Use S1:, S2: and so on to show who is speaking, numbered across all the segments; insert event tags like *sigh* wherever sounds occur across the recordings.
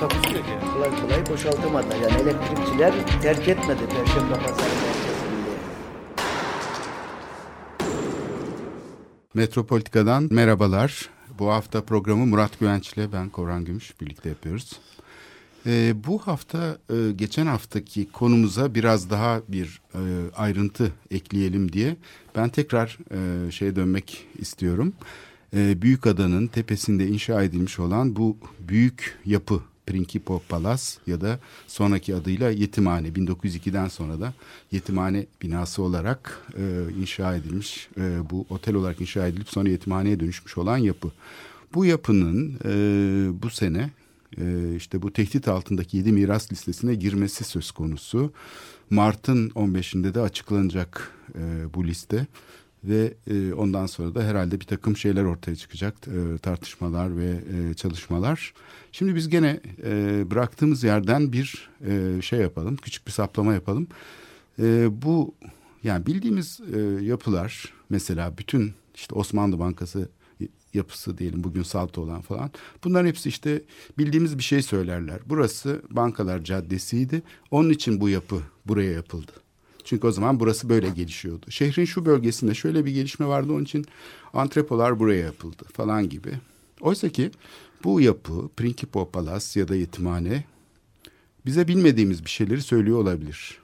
S1: Takusu yok yani.
S2: kolay kolay boşaltamadı. Yani elektrikçiler terk etmedi Perşembe Pazarı merkezinde.
S3: Metropolitika'dan merhabalar. Bu hafta programı Murat Güvenç ile ben Korhan Gümüş birlikte yapıyoruz. Ee, bu hafta e, geçen haftaki konumuza biraz daha bir e, ayrıntı ekleyelim diye ben tekrar e, şeye dönmek istiyorum. E, Büyükada'nın tepesinde inşa edilmiş olan bu büyük yapı Principo Palace ya da sonraki adıyla Yetimhane 1902'den sonra da Yetimhane binası olarak e, inşa edilmiş e, bu otel olarak inşa edilip sonra yetimhaneye dönüşmüş olan yapı. Bu yapının e, bu sene e, işte bu tehdit altındaki 7 miras listesine girmesi söz konusu. Mart'ın 15'inde de açıklanacak e, bu liste ve e, ondan sonra da herhalde bir takım şeyler ortaya çıkacak e, tartışmalar ve e, çalışmalar. Şimdi biz gene e, bıraktığımız yerden bir e, şey yapalım, küçük bir saplama yapalım. E, bu yani bildiğimiz e, yapılar mesela bütün işte Osmanlı Bankası yapısı diyelim bugün salto olan falan. Bunların hepsi işte bildiğimiz bir şey söylerler. Burası Bankalar Caddesi'ydi. Onun için bu yapı buraya yapıldı. Çünkü o zaman burası böyle gelişiyordu. Şehrin şu bölgesinde şöyle bir gelişme vardı onun için antrepolar buraya yapıldı falan gibi. Oysa ki bu yapı Principo Palace ya da yetimhane bize bilmediğimiz bir şeyleri söylüyor olabilir.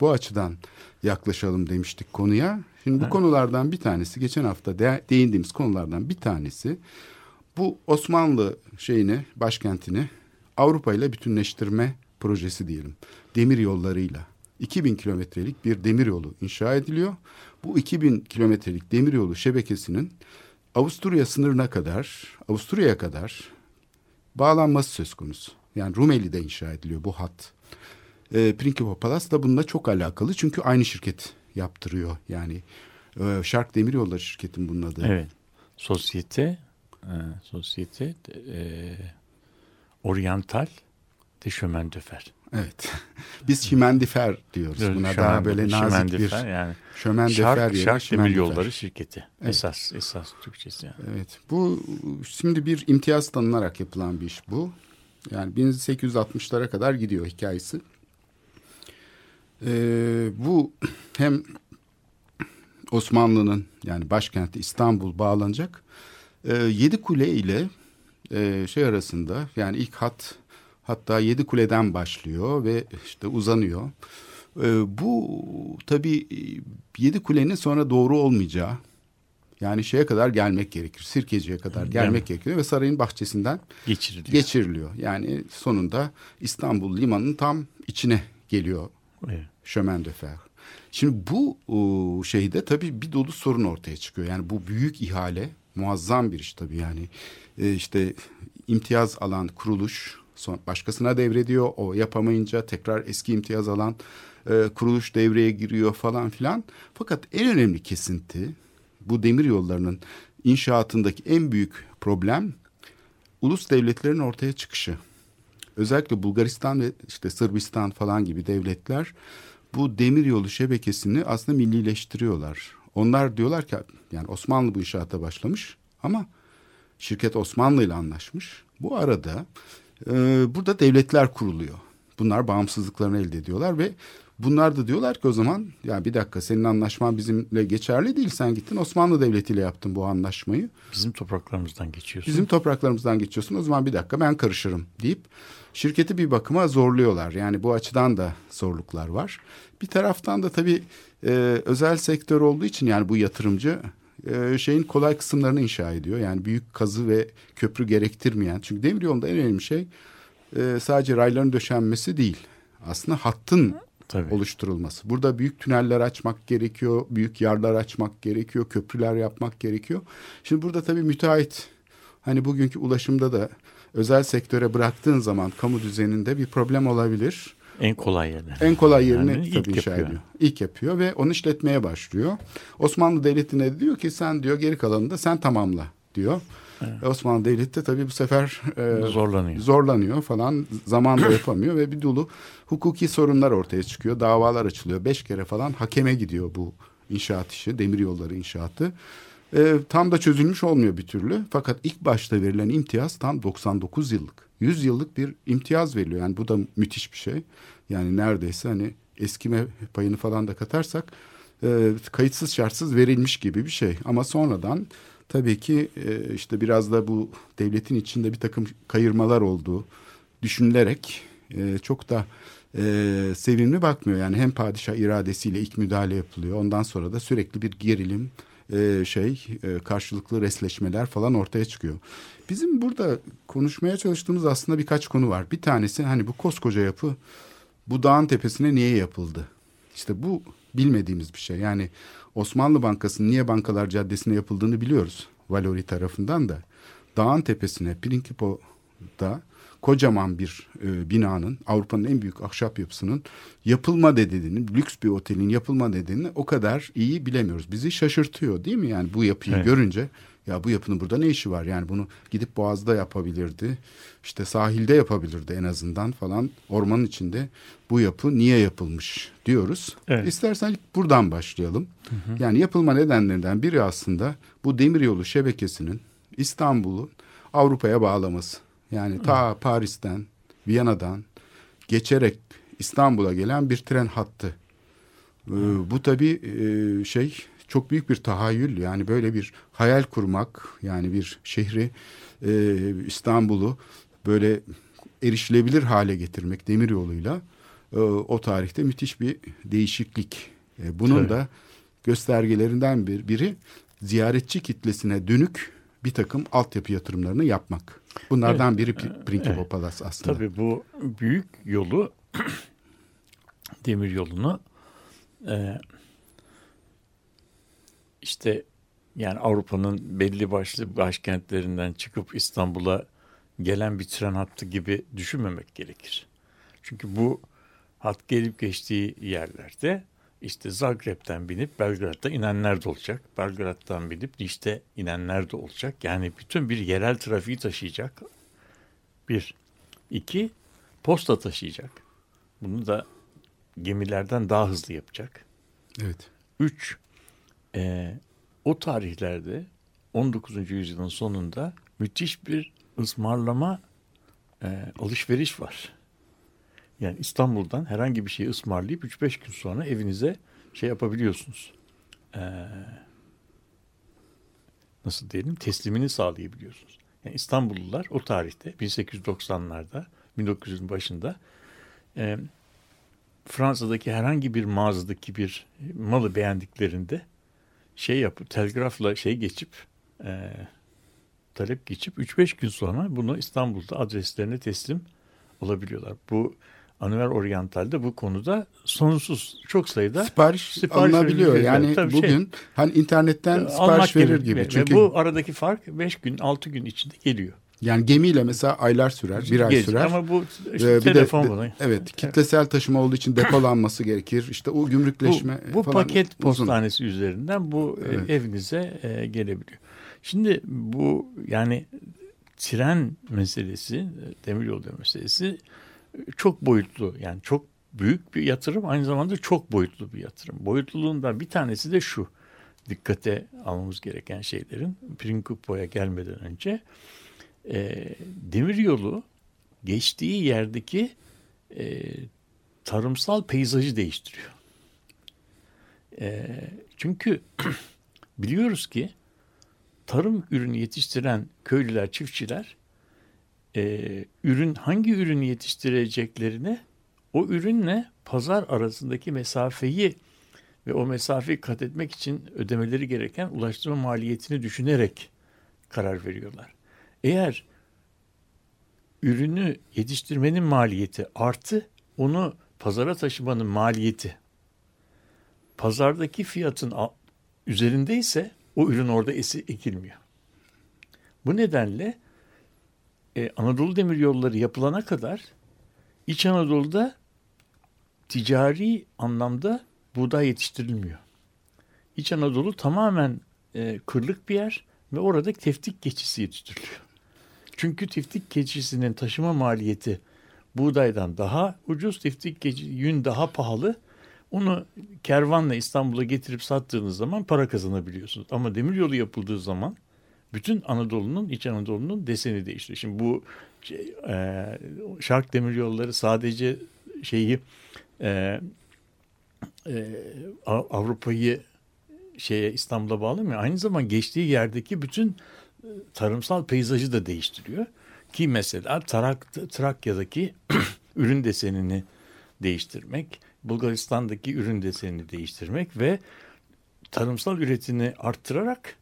S3: Bu açıdan yaklaşalım demiştik konuya. Şimdi bu konulardan bir tanesi geçen hafta de, değindiğimiz konulardan bir tanesi bu Osmanlı şeyini başkentini Avrupa ile bütünleştirme projesi diyelim. Demir yollarıyla 2000 kilometrelik bir demir yolu inşa ediliyor. Bu 2000 kilometrelik demir yolu şebekesinin Avusturya sınırına kadar, Avusturya'ya kadar bağlanması söz konusu. Yani Rumeli'de inşa ediliyor bu hat. E, Principe Palace da bununla çok alakalı çünkü aynı şirket yaptırıyor. Yani e, Şark Demiryolları şirketin bunun adı.
S4: Evet. Sosyete, e, sosyete e, Oriental de Chemin de Fer.
S3: Evet. *laughs* Biz şimendifer diyoruz. Buna
S4: Chemin-
S3: daha böyle nazik
S4: de
S3: bir
S4: yani
S3: şömendefer
S4: Şark,
S3: yerine
S4: Şark Demir. Yolları şirketi.
S3: Evet.
S4: Esas esas Türkçesi yani.
S3: Evet. Bu şimdi bir imtiyaz tanınarak yapılan bir iş bu. Yani 1860'lara kadar gidiyor hikayesi. Ee, bu *clears throat* hem Osmanlı'nın yani başkenti İstanbul bağlanacak. Ee, Yedi Kule ile e, şey arasında yani ilk hat hatta Yedi Kule'den başlıyor ve işte uzanıyor. Ee, bu tabii Yedi Kule'nin sonra doğru olmayacağı yani şeye kadar gelmek gerekir. Sirkeci'ye kadar gelmek gerekiyor ve sarayın bahçesinden
S4: Geçiriliyor.
S3: geçiriliyor. Yani sonunda İstanbul limanının tam içine geliyor
S4: Evet.
S3: Chemin de Fer. Şimdi bu şeyde tabii bir dolu sorun ortaya çıkıyor. Yani bu büyük ihale muazzam bir iş tabii yani. E, işte imtiyaz alan kuruluş son, başkasına devrediyor. O yapamayınca tekrar eski imtiyaz alan e, kuruluş devreye giriyor falan filan. Fakat en önemli kesinti bu demir yollarının inşaatındaki en büyük problem ulus devletlerin ortaya çıkışı. Özellikle Bulgaristan ve işte Sırbistan falan gibi devletler bu demiryolu şebekesini aslında millileştiriyorlar. Onlar diyorlar ki yani Osmanlı bu inşaata başlamış ama şirket Osmanlı ile anlaşmış. Bu arada e, burada devletler kuruluyor. Bunlar bağımsızlıklarını elde ediyorlar ve bunlar da diyorlar ki o zaman ya bir dakika senin anlaşman bizimle geçerli değil. Sen gittin Osmanlı Devleti ile yaptın bu anlaşmayı.
S4: Bizim topraklarımızdan geçiyorsun.
S3: Bizim topraklarımızdan geçiyorsun o zaman bir dakika ben karışırım deyip şirketi bir bakıma zorluyorlar. Yani bu açıdan da zorluklar var. Bir taraftan da tabii e, özel sektör olduğu için yani bu yatırımcı e, şeyin kolay kısımlarını inşa ediyor. Yani büyük kazı ve köprü gerektirmeyen. Çünkü demir yolunda en önemli şey e, sadece rayların döşenmesi değil. Aslında hattın
S4: Tabii.
S3: oluşturulması. Burada büyük tüneller açmak gerekiyor, büyük yarlar açmak gerekiyor, köprüler yapmak gerekiyor. Şimdi burada tabii müteahhit hani bugünkü ulaşımda da özel sektöre bıraktığın zaman kamu düzeninde bir problem olabilir.
S4: En kolay yerler.
S3: En kolay yerini
S4: Yani
S3: tabii inşa
S4: yapıyor.
S3: ediyor. İlk yapıyor ve onu işletmeye başlıyor. Osmanlı Devleti'ne de diyor ki sen diyor geri kalanını da sen tamamla diyor. E, Osmanlı Devleti de tabii bu sefer e,
S4: Zorlanıyor.
S3: zorlanıyor falan zamanla yapamıyor ve bir dolu hukuki sorunlar ortaya çıkıyor. Davalar açılıyor. Beş kere falan hakeme gidiyor bu inşaat işi, demiryolları inşaatı. E, tam da çözülmüş olmuyor bir türlü. Fakat ilk başta verilen imtiyaz tam 99 yıllık. 100 yıllık bir imtiyaz veriliyor. Yani bu da müthiş bir şey. Yani neredeyse hani eskime payını falan da katarsak e, kayıtsız şartsız verilmiş gibi bir şey. Ama sonradan tabii ki e, işte biraz da bu devletin içinde bir takım kayırmalar olduğu düşünülerek e, çok da e, sevimli bakmıyor. Yani hem padişah iradesiyle ilk müdahale yapılıyor. Ondan sonra da sürekli bir gerilim, e, şey e, karşılıklı resleşmeler falan ortaya çıkıyor. Bizim burada konuşmaya çalıştığımız aslında birkaç konu var. Bir tanesi hani bu koskoca yapı bu dağın tepesine niye yapıldı? İşte bu bilmediğimiz bir şey. Yani Osmanlı Bankası'nın niye Bankalar Caddesi'ne yapıldığını biliyoruz. Valori tarafından da. Dağın tepesine Prinkipo'da kocaman bir e, binanın Avrupa'nın en büyük ahşap yapısının yapılma nedenini, lüks bir otelin yapılma nedenini o kadar iyi bilemiyoruz. Bizi şaşırtıyor değil mi? Yani bu yapıyı
S4: Evet.
S3: görünce ya bu yapının burada ne işi var? Yani bunu gidip Boğaz'da yapabilirdi. işte sahilde yapabilirdi en azından falan. Ormanın içinde bu yapı niye yapılmış diyoruz.
S4: Evet.
S3: İstersen buradan başlayalım. Yani yapılma nedenlerinden biri aslında bu demiryolu şebekesinin İstanbul'u Avrupa'ya bağlaması. Yani ta Paris'ten, Viyana'dan geçerek İstanbul'a gelen bir tren hattı. Ee, bu tabii e, şey çok büyük bir tahayyül yani böyle bir hayal kurmak yani bir şehri e, İstanbul'u böyle erişilebilir hale getirmek demir yoluyla e, o tarihte müthiş bir değişiklik. E, bunun
S4: Tabii.
S3: da göstergelerinden bir biri ziyaretçi kitlesine dönük bir takım altyapı yatırımlarını yapmak. Bunlardan biri P- Prinkipo
S4: Evet.
S3: Palace aslında.
S4: Tabii bu büyük yolu *clears throat* demir yolunu e, işte yani Avrupa'nın belli başlı başkentlerinden çıkıp İstanbul'a gelen bir tren hattı gibi düşünmemek gerekir. Çünkü bu hat gelip geçtiği yerlerde işte Zagreb'den binip Belgrad'da inenler de olacak. Belgrad'dan binip Niş'te inenler de olacak. Yani bütün bir yerel trafiği taşıyacak. Bir. İki, posta taşıyacak. Bunu da gemilerden daha hızlı yapacak.
S3: Evet.
S4: Üç, e, o tarihlerde 19. yüzyılın sonunda müthiş bir ısmarlama e, alışveriş var. Yani İstanbul'dan herhangi bir şeyi ısmarlayıp 3-5 gün sonra evinize şey yapabiliyorsunuz. E, nasıl diyelim teslimini sağlayabiliyorsunuz. Yani İstanbullular o tarihte 1890'larda 1900'ün başında e, Fransa'daki herhangi bir mağazadaki bir malı beğendiklerinde şey yapıp telgrafla şey geçip e, talep geçip 3-5 gün sonra bunu İstanbul'da adreslerine teslim olabiliyorlar. Bu Anuel Oriental'de bu konuda sonsuz çok sayıda
S3: Sipariş,
S4: Sipariş
S3: alınabiliyor. Yani
S4: Tabii şey,
S3: bugün hani internetten
S4: almak
S3: sipariş verir gibi.
S4: Ve-
S3: Çünkü
S4: bu aradaki fark 5 gün 6 gün içinde geliyor.
S3: Yani gemiyle mesela aylar sürer, bir ay
S4: Geç.
S3: sürer.
S4: Ama bu
S3: Ee,
S4: işte
S3: de-
S4: telefon
S3: de,
S4: bunu.
S3: evet kitlesel taşıma olduğu için depolanması gerekir. İşte o gümrükleşme
S4: bu, bu
S3: falan
S4: paket
S3: uzun.
S4: postanesi üzerinden bu e,
S3: Evet.
S4: evinize e, gelebiliyor. Şimdi bu yani tren meselesi, e, demiryolu meselesi e, çok boyutlu. Yani çok büyük bir yatırım aynı zamanda çok boyutlu bir yatırım. Boyutluluğundan bir tanesi de şu. Dikkate almamız gereken şeylerin Prinkupo'ya gelmeden önce e, demiryolu geçtiği yerdeki e, tarımsal peyzajı değiştiriyor. E, çünkü *clears throat* biliyoruz ki tarım ürünü yetiştiren köylüler, çiftçiler e, ürün hangi ürünü yetiştireceklerini o ürünle pazar arasındaki mesafeyi ve o mesafeyi kat etmek için ödemeleri gereken ulaştırma maliyetini düşünerek karar veriyorlar. Eğer ürünü yetiştirmenin maliyeti artı onu pazara taşımanın maliyeti pazardaki fiyatın üzerindeyse o ürün orada esi ekilmiyor. Bu nedenle e, Anadolu Demiryolları yapılana kadar İç Anadolu'da ticari anlamda buğday yetiştirilmiyor. İç Anadolu tamamen e, kırlık bir yer ve orada teftik keçisi yetiştiriliyor. Çünkü tiftik keçisinin taşıma maliyeti buğdaydan daha ucuz, tiftik keçi, yün daha pahalı. Onu kervanla İstanbul'a getirip sattığınız zaman para kazanabiliyorsunuz. Ama demiryolu yapıldığı zaman bütün Anadolu'nun, İç Anadolu'nun deseni değişti. Şimdi bu şey, e, şark demiryolları sadece şeyi e, e, Avrupa'yı şeye İstanbul'a bağlamıyor. Aynı zaman geçtiği yerdeki bütün tarımsal peyzajı da değiştiriyor. Ki mesela Trak, Trakya'daki *clears throat* ürün desenini değiştirmek, Bulgaristan'daki ürün desenini değiştirmek ve tarımsal üretimi arttırarak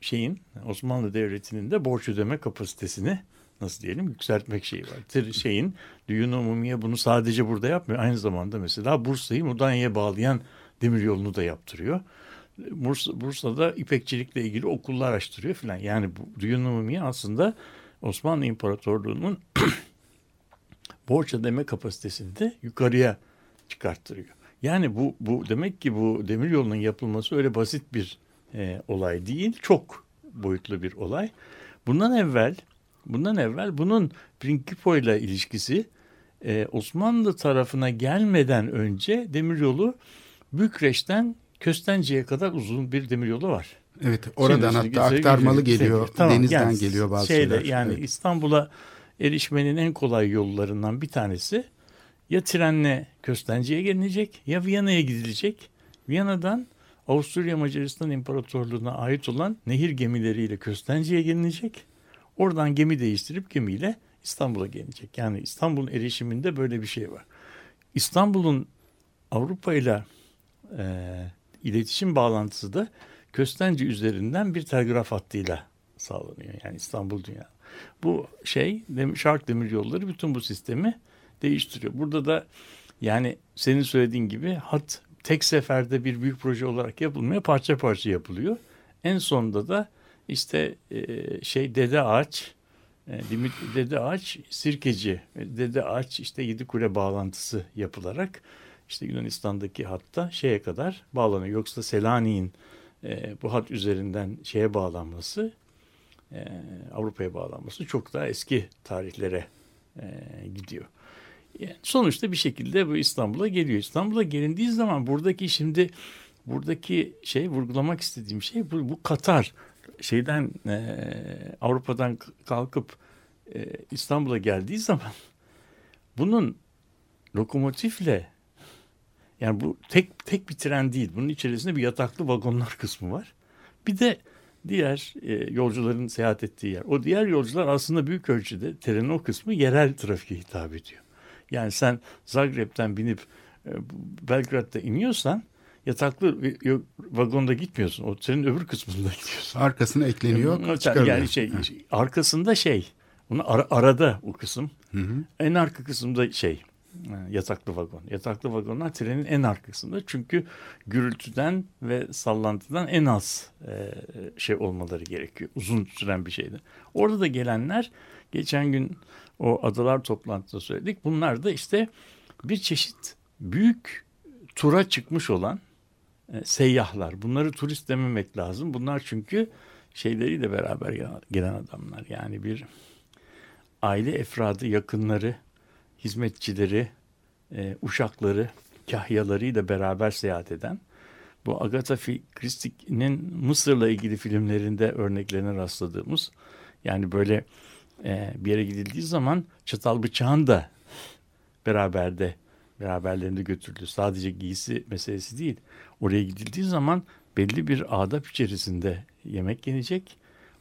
S4: şeyin Osmanlı Devleti'nin de borç ödeme kapasitesini nasıl diyelim yükseltmek şeyi var. Şeyin Düğün Umumiye bunu sadece burada yapmıyor. Aynı zamanda mesela Bursa'yı Mudanya'ya bağlayan demiryolunu da yaptırıyor. Bursa, Bursa'da ipekçilikle ilgili okullar açtırıyor filan. Yani bu Düğün Umumiye aslında Osmanlı İmparatorluğu'nun *clears throat* borç ödeme kapasitesini de yukarıya çıkarttırıyor. Yani bu, bu demek ki bu demiryolunun yapılması öyle basit bir e, olay değil. Çok boyutlu bir olay. Bundan evvel bundan evvel bunun Prinkipo ile ilişkisi e, Osmanlı tarafına gelmeden önce demiryolu Bükreş'ten Köstence'ye kadar uzun bir demiryolu var.
S3: Evet oradan Şimdi, hatta aktarmalı geliyor. Tamam, Denizden yani, geliyor bazı şeyde, şeyler.
S4: Yani evet. İstanbul'a erişmenin en kolay yollarından bir tanesi ya trenle Köstence'ye gelinecek ya Viyana'ya gidilecek. Viyana'dan Avusturya Macaristan İmparatorluğu'na ait olan nehir gemileriyle Köstence'ye gelinecek. Oradan gemi değiştirip gemiyle İstanbul'a gelecek. Yani İstanbul'un erişiminde böyle bir şey var. İstanbul'un Avrupa ile iletişim bağlantısı da Köstence üzerinden bir telgraf hattıyla sağlanıyor. Yani İstanbul Dünya. Bu şey şark demir yolları bütün bu sistemi değiştiriyor. Burada da yani senin söylediğin gibi hat tek seferde bir büyük proje olarak yapılmıyor. Parça parça yapılıyor. En sonunda da işte e, şey Dede Ağaç e, Dede Ağaç Sirkeci Dede Ağaç işte yedi kule bağlantısı yapılarak işte Yunanistan'daki hatta şeye kadar bağlanıyor. Yoksa Selanik'in e, bu hat üzerinden şeye bağlanması e, Avrupa'ya bağlanması çok daha eski tarihlere e, gidiyor. Yani sonuçta bir şekilde bu İstanbul'a geliyor. İstanbul'a gelindiği zaman buradaki şimdi buradaki şey vurgulamak istediğim şey bu, bu Katar şeyden e, Avrupa'dan kalkıp e, İstanbul'a geldiği zaman bunun lokomotifle yani bu tek tek bir tren değil. Bunun içerisinde bir yataklı vagonlar *laughs* kısmı var. Bir de diğer e, yolcuların seyahat ettiği yer. O diğer yolcular aslında büyük ölçüde trenin o kısmı yerel trafiğe hitap ediyor. Yani sen Zagreb'ten binip e, Belgrad'da iniyorsan yataklı vagonda gitmiyorsun. O trenin öbür kısmında *laughs* gidiyorsun.
S3: Arkasına ekleniyor.
S4: Yani, yani şey, şey arkasında şey. Bunu ar- arada o kısım. Hı hı. En arka kısımda şey yataklı vagon. Yataklı vagonlar trenin en arkasında çünkü gürültüden ve sallantıdan en az e, şey olmaları gerekiyor. Uzun süren bir şeydi. Orada da gelenler geçen gün o adalar toplantısında söyledik. Bunlar da işte bir çeşit büyük tura çıkmış olan e, seyyahlar. Bunları turist dememek lazım. Bunlar çünkü şeyleriyle beraber gelen adamlar. Yani bir aile efradı, yakınları, hizmetçileri, e, uşakları, kahyalarıyla beraber seyahat eden bu Agatha Christie'nin Mısır'la ilgili filmlerinde örneklerine rastladığımız yani böyle e, bir yere gidildiği zaman çatal bıçağın da beraberde beraberlerinde götürülür. Sadece giysi meselesi değil. Oraya gidildiği zaman belli bir adap içerisinde yemek yenecek.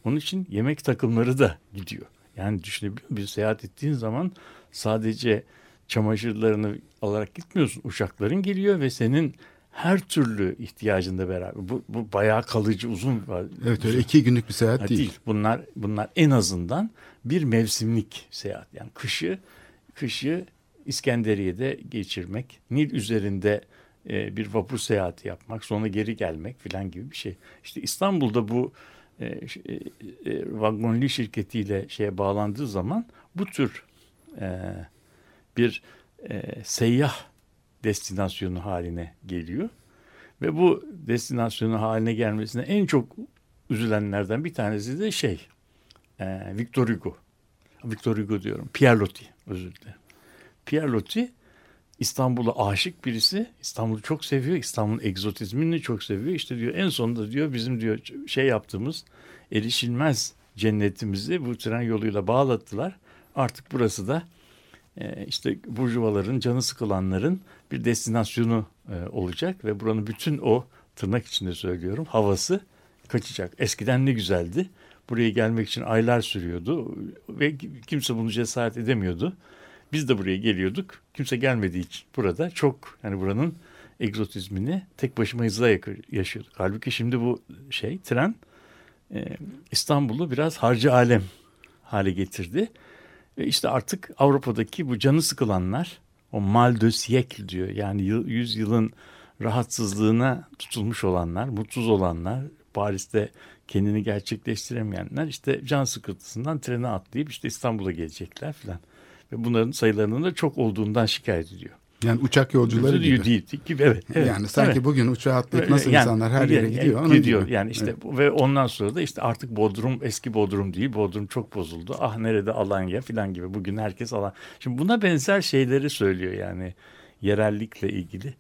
S4: Onun için yemek takımları da gidiyor. Yani düşünebiliyor musun? Bir seyahat ettiğin zaman sadece çamaşırlarını alarak gitmiyorsun. Uşakların geliyor ve senin her türlü ihtiyacında beraber. Bu, bu bayağı kalıcı uzun.
S3: Evet öyle iki günlük bir seyahat değil. değil.
S4: Bunlar bunlar en azından bir mevsimlik seyahat. Yani kışı kışı İskenderiye'de geçirmek, Nil üzerinde e, bir vapur seyahati yapmak, sonra geri gelmek filan gibi bir şey. İşte İstanbul'da bu e, e, e, vagonlu şirketiyle şeye bağlandığı zaman bu tür e, bir e, seyyah destinasyonu haline geliyor. Ve bu destinasyonu haline gelmesine en çok üzülenlerden bir tanesi de şey e, Victor Hugo. Victor Hugo diyorum. Pierre Loti özür dilerim. Pierre Loti İstanbul'a aşık birisi. İstanbul'u çok seviyor. İstanbul'un egzotizmini çok seviyor. İşte diyor en sonunda diyor bizim diyor şey yaptığımız erişilmez cennetimizi bu tren yoluyla bağlattılar. Artık burası da e, işte burjuvaların, canı sıkılanların bir destinasyonu e, olacak ve buranın bütün o tırnak içinde söylüyorum havası kaçacak. Eskiden ne güzeldi. Buraya gelmek için aylar sürüyordu ve kimse bunu cesaret edemiyordu. Biz de buraya geliyorduk. Kimse gelmediği için burada çok hani buranın egzotizmini tek başıma hızla yaşıyorduk. Halbuki şimdi bu şey tren e, İstanbul'u biraz harcı alem hale getirdi. Ve işte artık Avrupa'daki bu canı sıkılanlar o mal de siècle diyor. Yani yüz yılın rahatsızlığına tutulmuş olanlar, mutsuz olanlar, Paris'te kendini gerçekleştiremeyenler işte can sıkıntısından trene atlayıp işte İstanbul'a gelecekler filan. Ve bunların sayılarının da çok olduğundan şikayet ediyor.
S3: Yani uçak yolcuları gibi.
S4: Değil, gibi. Evet, evet.
S3: Yani sanki
S4: evet.
S3: bugün uçağa atlayıp nasıl
S4: yani,
S3: insanlar her yere
S4: yani,
S3: gidiyor.
S4: Yani, gidiyor.
S3: gibi.
S4: Yani işte evet. ve ondan sonra da işte artık Bodrum eski Bodrum değil. Bodrum çok bozuldu. Ah nerede Alanya falan gibi. Bugün herkes alan. Şimdi buna benzer şeyleri söylüyor yani yerellikle ilgili.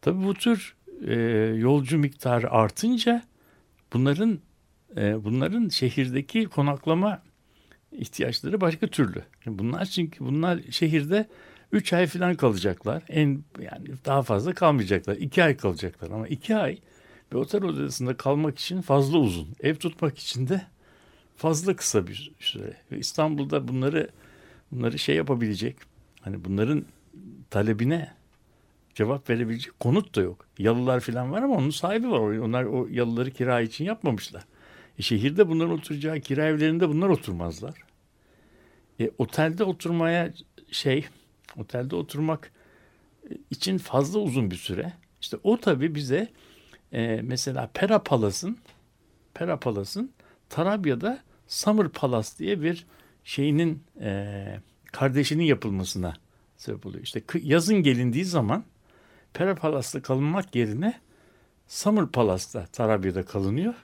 S4: Tabii bu tür e, yolcu miktarı artınca bunların e, bunların şehirdeki konaklama ihtiyaçları başka türlü. Şimdi bunlar çünkü bunlar şehirde 3 ay falan kalacaklar. En yani daha fazla kalmayacaklar. 2 ay kalacaklar ama 2 ay bir otel odasında kalmak için fazla uzun. Ev tutmak için de fazla kısa bir süre. Ve İstanbul'da bunları bunları şey yapabilecek. Hani bunların talebine cevap verebilecek konut da yok. Yalılar falan var ama onun sahibi var. Onlar o yalıları kira için yapmamışlar. E şehirde bunların oturacağı kira evlerinde bunlar oturmazlar. E, otelde oturmaya şey otelde oturmak için fazla uzun bir süre. İşte o tabii bize e, mesela Pera Palas'ın Pera Palas'ın Tarabya'da Summer Palace diye bir şeyinin e, kardeşinin yapılmasına sebep oluyor. İşte yazın gelindiği zaman Pera Palas'ta kalınmak yerine Summer Palace'ta Tarabya'da kalınıyor.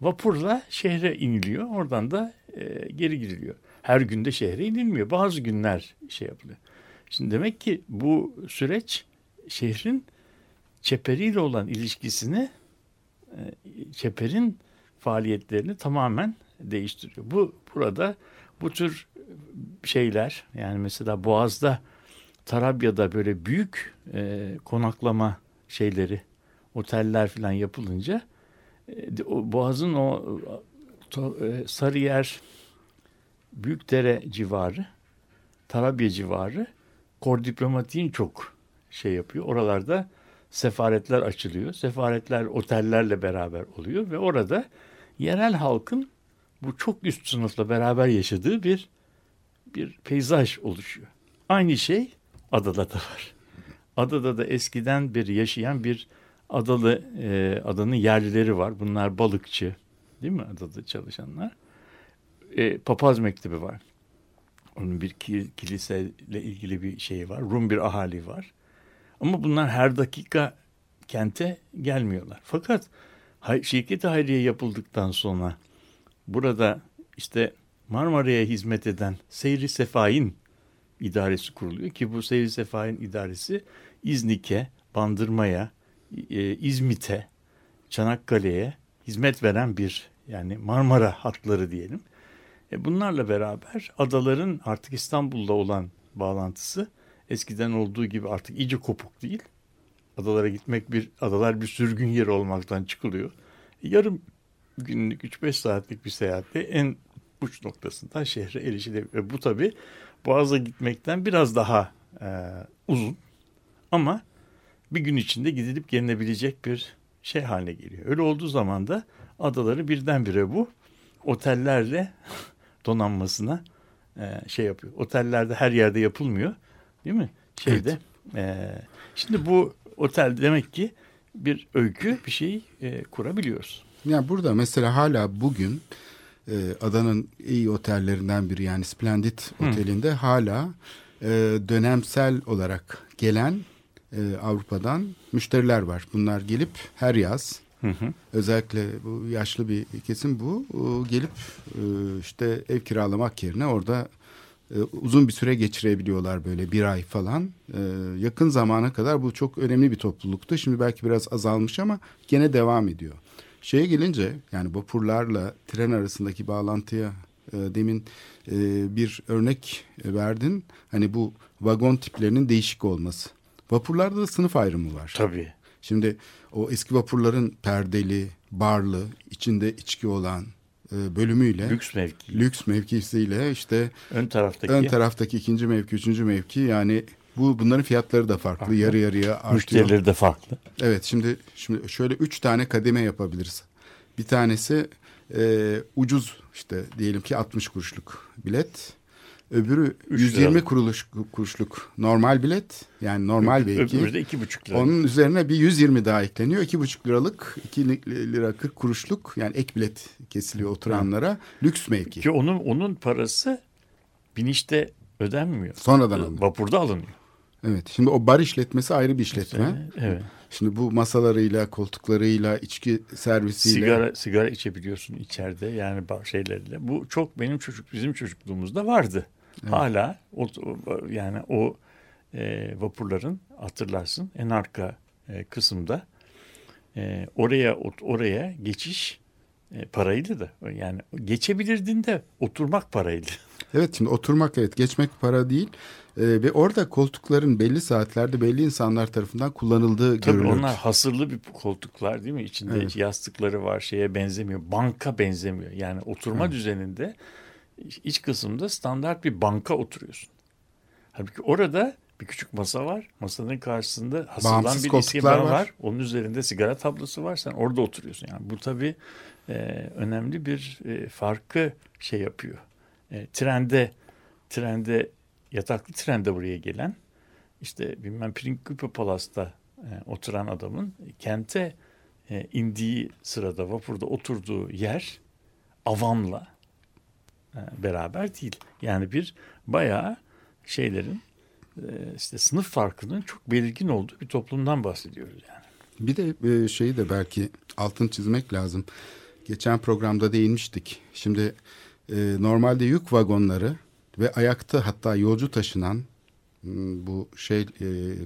S4: Vapurla şehre iniliyor. Oradan da e, geri giriliyor. Her günde şehre inilmiyor. Bazı günler şey yapılıyor. Şimdi demek ki bu süreç şehrin çeperiyle olan ilişkisini e, çeperin faaliyetlerini tamamen değiştiriyor. Bu burada bu tür şeyler yani mesela Boğaz'da Tarabya'da böyle büyük e, konaklama şeyleri oteller falan yapılınca e, o, Boğaz'ın o to, e, Sarıyer Büyükdere civarı Tarabya civarı kor diplomatiğin çok şey yapıyor. Oralarda sefaretler açılıyor. Sefaretler otellerle beraber oluyor ve orada yerel halkın bu çok üst sınıfla beraber yaşadığı bir bir peyzaj oluşuyor. Aynı şey adada da var. Adada da eskiden beri yaşayan bir adalı e, adanın yerlileri var. Bunlar balıkçı değil mi adada çalışanlar? E, papaz mektebi var. Onun bir kiliseyle ilgili bir şey var. Rum bir ahali var. Ama bunlar her dakika kente gelmiyorlar. Fakat şirket hayriye yapıldıktan sonra burada işte Marmara'ya hizmet eden Seyri Sefain idaresi kuruluyor ki bu Seyri Sefain idaresi İznik'e, Bandırma'ya, e, İzmit'e, Çanakkale'ye hizmet veren bir yani Marmara hatları diyelim. E bunlarla beraber adaların artık İstanbul'da olan bağlantısı eskiden olduğu gibi artık iyice kopuk değil. Adalara gitmek bir adalar bir sürgün yeri olmaktan çıkılıyor. E yarım günlük 3-5 saatlik bir seyahatte en uç noktasından şehre erişilebilir. Ve bu tabi Boğaz'a gitmekten biraz daha e, uzun ama bir gün içinde gidilip gelinebilecek bir şey haline geliyor. Öyle olduğu zaman da adaları birdenbire bu otellerle donanmasına e, şey yapıyor. Otellerde her yerde yapılmıyor. Değil mi? Şeyde. Evet. E, şimdi bu otel demek ki bir öykü bir şey e, kurabiliyoruz.
S3: Yani burada mesela hala bugün e, adanın iyi otellerinden biri yani Splendid Hı. Oteli'nde hala e, dönemsel olarak gelen e, Avrupa'dan müşteriler var. Bunlar gelip her yaz özellikle bu yaşlı bir kesim bu e, gelip e, işte ev kiralamak yerine orada e, uzun bir süre geçirebiliyorlar böyle bir ay falan. Yakın zamana kadar bu çok önemli bir topluluktu. Şimdi belki biraz azalmış ama gene devam ediyor. Şeye gelince yani vapurlarla tren arasındaki bağlantıya demin bir örnek verdin. Hani bu vagon tiplerinin değişik olması. Vapurlarda da sınıf ayrımı var.
S4: Tabii.
S3: Şimdi o eski vapurların perdeli, barlı, içinde içki olan e, bölümüyle
S4: Lüks mevki.
S3: lüks mevkisiyle işte
S4: Ön taraftaki.
S3: ön taraftaki ikinci mevki, üçüncü mevki yani bu bunların fiyatları da farklı.
S4: Farklı.
S3: Yarı yarıya artıyor.
S4: Müşterileri de farklı.
S3: Evet şimdi şimdi şöyle üç tane kademe yapabiliriz. Bir tanesi e, ucuz işte diyelim ki 60 kuruşluk bilet. Öbürü
S4: Üç
S3: 120
S4: liralık.
S3: kuruluş, kuruşluk normal bilet. Yani normal belki.
S4: Öbürü de iki buçuk lira.
S3: Onun üzerine bir 120 daha ekleniyor. 2,5 liralık, 2 lira 40 kuruşluk yani ek bilet kesiliyor oturanlara. Lüks mevki.
S4: Ki onun onun parası binişte ödenmiyor.
S3: Sonradan alınıyor.
S4: Vapurda alınıyor.
S3: Evet. Şimdi o bar işletmesi ayrı bir işletme.
S4: Evet.
S3: Şimdi bu masalarıyla, koltuklarıyla, içki servisiyle.
S4: Sigara sigara içebiliyorsun içeride yani şeylerle. Bu çok benim çocuk bizim çocukluğumuzda vardı. Hala o, yani o e, vapurların hatırlarsın en arka e, kısımda e, oraya oraya geçiş e, paraydı da yani geçebilirdin de oturmak paraydı.
S3: Evet şimdi oturmak evet geçmek para değil. Ee, ve orada koltukların belli saatlerde belli insanlar tarafından kullanıldığı
S4: Tabii
S3: görülür.
S4: onlar hasırlı bir koltuklar değil mi? İçinde
S3: Evet.
S4: yastıkları var şeye benzemiyor. Banka benzemiyor. Yani oturma düzeninde iç kısımda standart bir banka oturuyorsun. Halbuki orada bir küçük masa var. Masanın karşısında
S3: Bağımsız
S4: bir iskemle
S3: var.
S4: var. Onun üzerinde sigara tablosu var. Sen orada oturuyorsun. Yani bu tabii e, önemli bir e, farkı şey yapıyor. E, trende trende yataklı trende buraya gelen işte bilmem Principe Palas'ta e, oturan adamın kente e, indiği sırada vapurda oturduğu yer avamla beraber değil. Yani bir bayağı şeylerin e, işte sınıf farkının çok belirgin olduğu bir toplumdan bahsediyoruz yani.
S3: Bir de e, şeyi de belki altın çizmek lazım. Geçen programda değinmiştik. Şimdi e, normalde yük vagonları ve ayakta hatta yolcu taşınan m, bu şey e,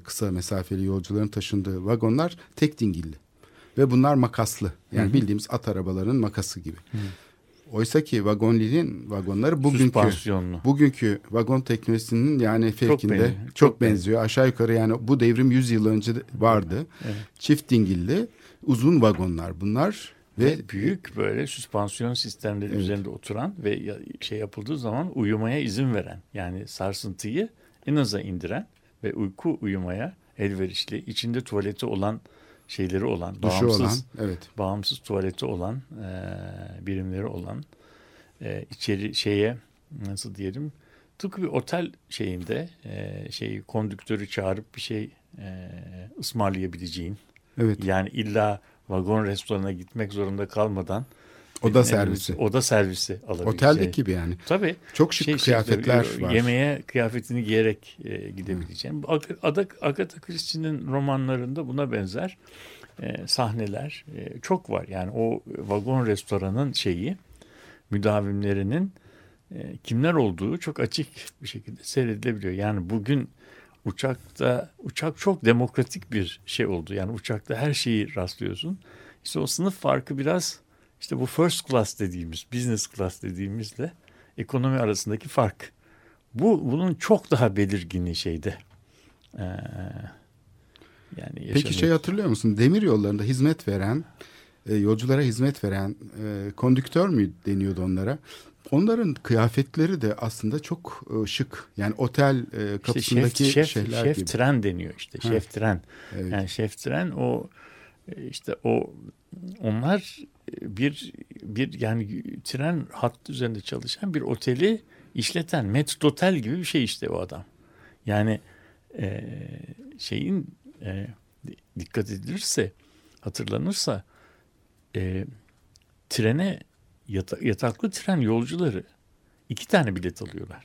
S3: kısa mesafeli yolcuların taşındığı vagonlar tek dingilli. Ve bunlar makaslı. Yani bildiğimiz at arabalarının makası gibi. Oysa ki vagonlinin vagonları bugünkü bugünkü vagon teknolojisinin yani fevkinde çok,
S4: benziyor, çok
S3: benziyor. Aşağı yukarı yani bu devrim 100 yıl önce vardı. Çift dingilli uzun vagonlar bunlar ve,
S4: Ve büyük böyle süspansiyon sistemleri
S3: Evet.
S4: üzerinde oturan ve şey yapıldığı zaman uyumaya izin veren yani sarsıntıyı en aza indiren ve uyku uyumaya elverişli içinde tuvaleti olan şeyleri olan
S3: duşu
S4: bağımsız
S3: olan evet.
S4: bağımsız tuvaleti olan e, birimleri olan e, içeri şeye nasıl diyelim tıpkı bir otel şeyinde e, şeyi kondüktörü çağırıp bir şey e, ısmarlayabileceğin
S3: Evet.
S4: yani illa vagon restorana gitmek zorunda kalmadan
S3: Oda servisi.
S4: oda servisi alabileceğin.
S3: Oteldeki gibi yani.
S4: Tabii.
S3: Çok şık
S4: Şey-
S3: kıyafetler
S4: şey,
S3: var.
S4: Yemeğe kıyafetini giyerek e, Ag- Ada- Agatha Christie'nin romanlarında buna benzer e, sahneler e, çok var. Yani o vagon restoranın şeyi müdavimlerinin e, kimler olduğu çok açık bir şekilde seyredilebiliyor. Yani bugün uçakta uçak çok demokratik bir şey oldu. Yani uçakta her şeyi rastlıyorsun. İşte o sınıf farkı biraz işte bu first class dediğimiz, business class dediğimizle ekonomi arasındaki fark. Bu bunun çok daha belirgini şeyde. Ee, yani
S3: Peki
S4: yaşadığı-
S3: şey hatırlıyor musun? Demir yollarında hizmet veren, e, yolculara hizmet veren e, kondüktör mü deniyordu onlara? Onların kıyafetleri de aslında çok e, şık. Yani otel e,
S4: İşte
S3: kapısındaki
S4: şef, şef,
S3: şeyler
S4: şef
S3: gibi.
S4: tren deniyor işte.
S3: Ha.
S4: Şef tren.
S3: Evet.
S4: Yani şef tren o işte o onlar bir bir yani tren hattı üzerinde çalışan bir oteli işleten metrotel gibi bir şey işte o adam. Yani e, şeyin e, dikkat edilirse hatırlanırsa e, trene yata- yataklı tren yolcuları iki tane bilet alıyorlar.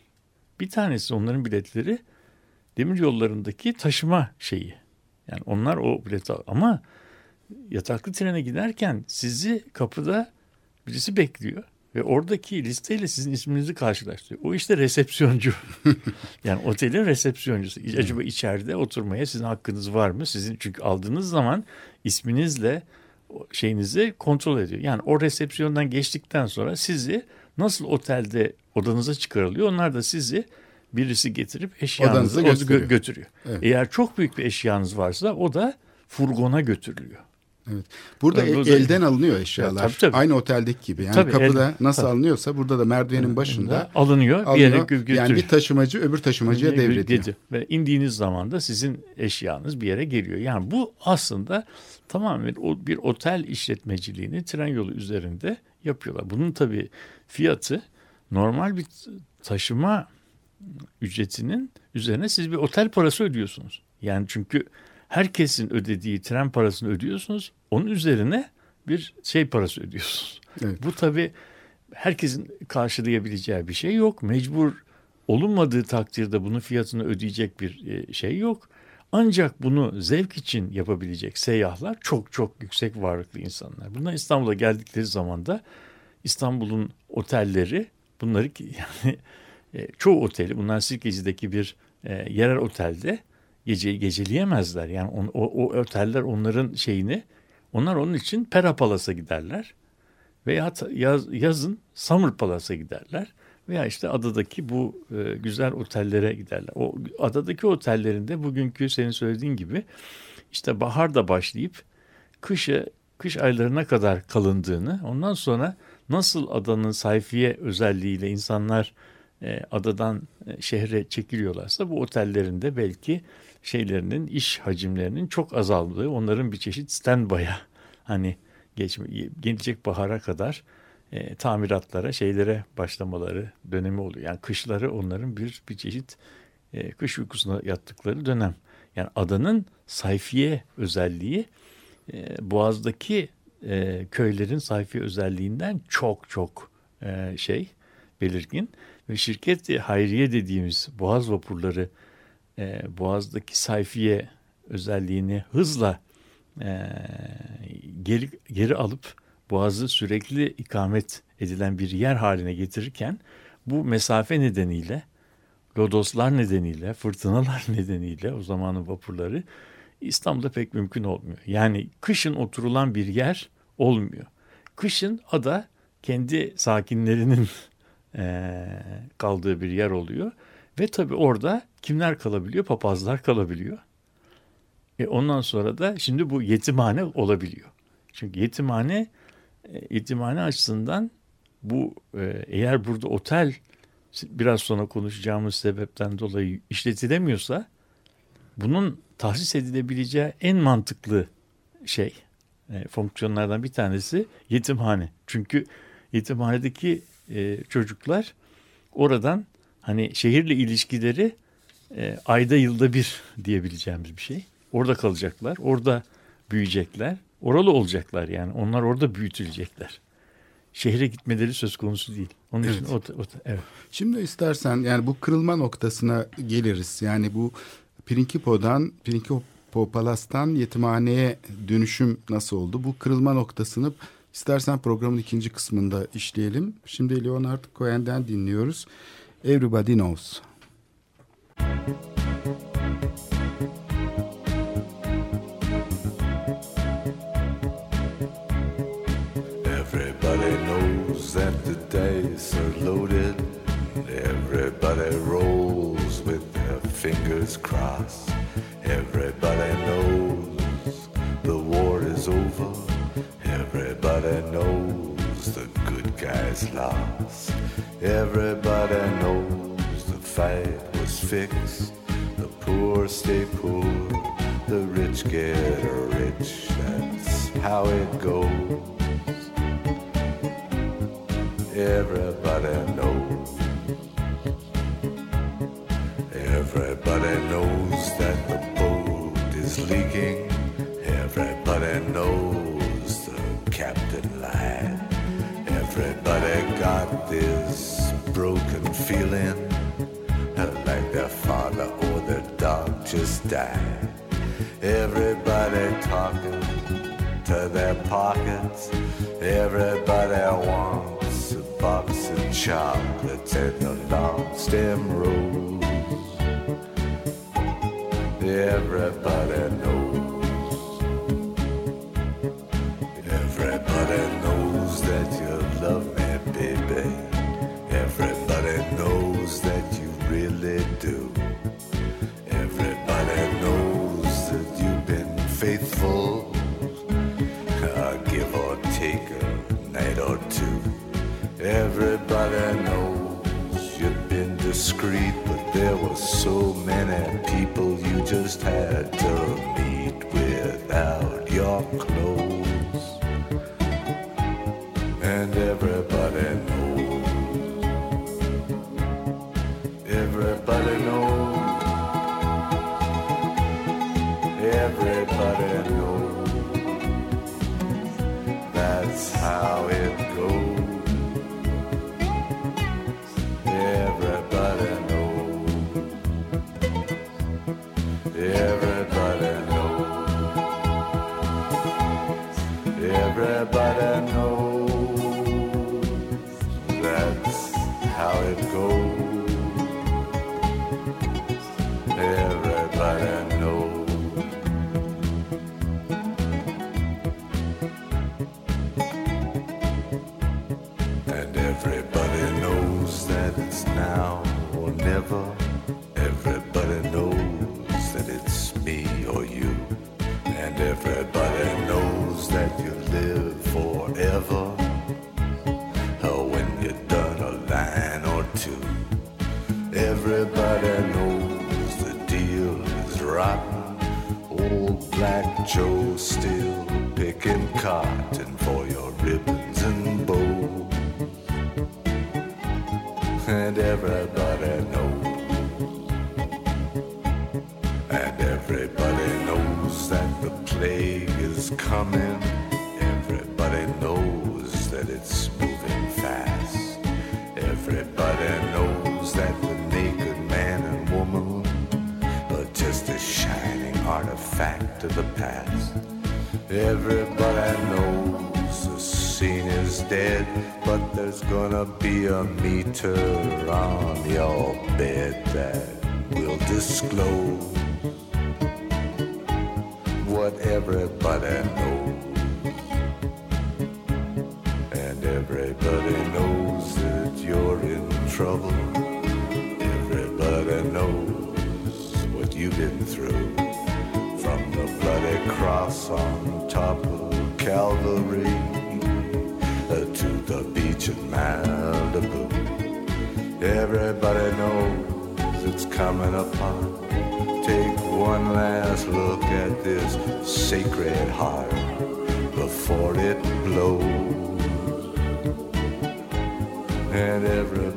S4: Bir tanesi onların biletleri demir yollarındaki taşıma şeyi. Yani onlar o bileti ama yataklı trene giderken sizi kapıda birisi bekliyor ve oradaki listeyle sizin isminizi karşılaştırıyor. O işte resepsiyoncu. *laughs* yani otelin resepsiyoncusu. Acaba içeride oturmaya sizin hakkınız var mı? Sizin çünkü aldığınız zaman isminizle şeyinizi kontrol ediyor. Yani o resepsiyondan geçtikten sonra sizi nasıl otelde odanıza çıkarılıyor onlar da sizi birisi getirip eşyanızı
S3: götürüyor.
S4: gö- götürüyor.
S3: Evet.
S4: Eğer çok büyük bir eşyanız varsa o da furgona götürülüyor.
S3: Evet. Burada
S4: bu-
S3: elden alınıyor eşyalar.
S4: Ya, tabii, tabii.
S3: Aynı oteldeki gibi. Yani
S4: Tabii,
S3: kapıda
S4: el-
S3: nasıl
S4: tabii.
S3: alınıyorsa burada da merdivenin başında
S4: alınıyor, bir
S3: alınıyor.
S4: yere gö- götürüyor.
S3: yani bir taşımacı öbür taşımacıya
S4: Gö-
S3: devrediyor.
S4: gece. Ve indiğiniz zaman da sizin eşyanız bir yere geliyor. Yani bu aslında tamamen o bir otel işletmeciliğini tren yolu üzerinde yapıyorlar. Bunun tabii fiyatı normal bir taşıma ücretinin üzerine siz bir otel parası ödüyorsunuz. Yani çünkü herkesin ödediği tren parasını ödüyorsunuz. Onun üzerine bir şey parası ödüyorsunuz.
S3: Evet.
S4: Bu tabii herkesin karşılayabileceği bir şey yok. Mecbur olunmadığı takdirde bunun fiyatını ödeyecek bir e, şey yok. Ancak bunu zevk için yapabilecek seyyahlar çok çok yüksek varlıklı insanlar. Bunlar İstanbul'a geldikleri zaman da İstanbul'un otelleri bunları *laughs* yani e, çoğu oteli bunlar Sirkeci'deki bir e, yerel otelde geceyi geceleyemezler. Yani on- o, o oteller onların şeyini onlar onun için Pera Palas'a giderler. Veya yaz, yazın Summer Palace'a giderler. Veya işte adadaki bu e, güzel otellere giderler. O adadaki otellerinde bugünkü senin söylediğin gibi işte baharda başlayıp kışı kış aylarına kadar kalındığını ondan sonra nasıl adanın sayfiye özelliğiyle insanlar e, adadan e, şehre çekiliyorlarsa bu otellerinde belki şeylerinin iş hacimlerinin çok azaldığı onların bir çeşit standby'a *laughs* hani geçme, gelecek bahara kadar e, tamiratlara şeylere başlamaları dönemi oluyor. Yani kışları onların bir bir çeşit e, kış uykusuna yattıkları dönem. Yani adanın sayfiye özelliği e, Boğaz'daki e, köylerin sayfiye özelliğinden çok çok e, şey belirgin ve şirket hayriye dediğimiz Boğaz vapurları e, Boğaz'daki sayfiye özelliğini hızla e, geri, geri alıp Boğaz'ı sürekli ikamet edilen bir yer haline getirirken bu mesafe nedeniyle lodoslar nedeniyle, fırtınalar *laughs* nedeniyle o zamanın vapurları İstanbul'da pek mümkün olmuyor. Yani kışın oturulan bir yer olmuyor. Kışın ada kendi sakinlerinin eee, *laughs* kaldığı bir yer oluyor. Ve tabii orada kimler kalabiliyor? Papazlar kalabiliyor. E ondan sonra da şimdi bu yetimhane olabiliyor. Çünkü yetimhane e, yetimhane açısından bu e, eğer burada otel biraz sonra konuşacağımız sebepten dolayı işletilemiyorsa bunun tahsis edilebileceği en mantıklı şey e, fonksiyonlardan bir tanesi yetimhane. Çünkü yetimhanedeki e, çocuklar oradan hani şehirle ilişkileri e, ayda yılda bir diyebileceğimiz bir şey. Orada kalacaklar, orada büyüyecekler, oralı olacaklar yani. Onlar orada büyütülecekler. Şehre gitmeleri söz konusu değil. Onun için o, o, evet.
S3: Şimdi istersen yani bu kırılma noktasına geliriz. Yani bu Prinkipo'dan, Prinkipo Palas'tan yetimhaneye dönüşüm nasıl oldu? Bu kırılma noktasını istersen programın ikinci kısmında işleyelim. Şimdi Leonard Cohen'den dinliyoruz. Everybody Knows.
S5: Everybody knows that the dice are loaded. Everybody rolls with their fingers crossed. Everybody knows the war is over. Everybody knows the good guys lost. Everybody knows the fight was fixed. The poor stay poor, the rich get rich. That's how it goes. Everybody knows. This broken feeling like their father or their dog just died. Everybody talking to their pockets. Everybody wants a box of chocolates and a long stem rose. Everybody knows. Cotton for your ribbons and bows. And everybody knows. And everybody knows that the plague is coming. Everybody knows that it's moving fast. Everybody knows that the naked man and woman are just a shining artifact of the past. Everybody knows the scene is dead, but there's gonna be a meter on your bed that will disclose what everybody knows. Cross on top of Calvary uh, to the beach in Malibu. Everybody knows it's coming upon. Take one last look at this sacred heart before it blows. And everybody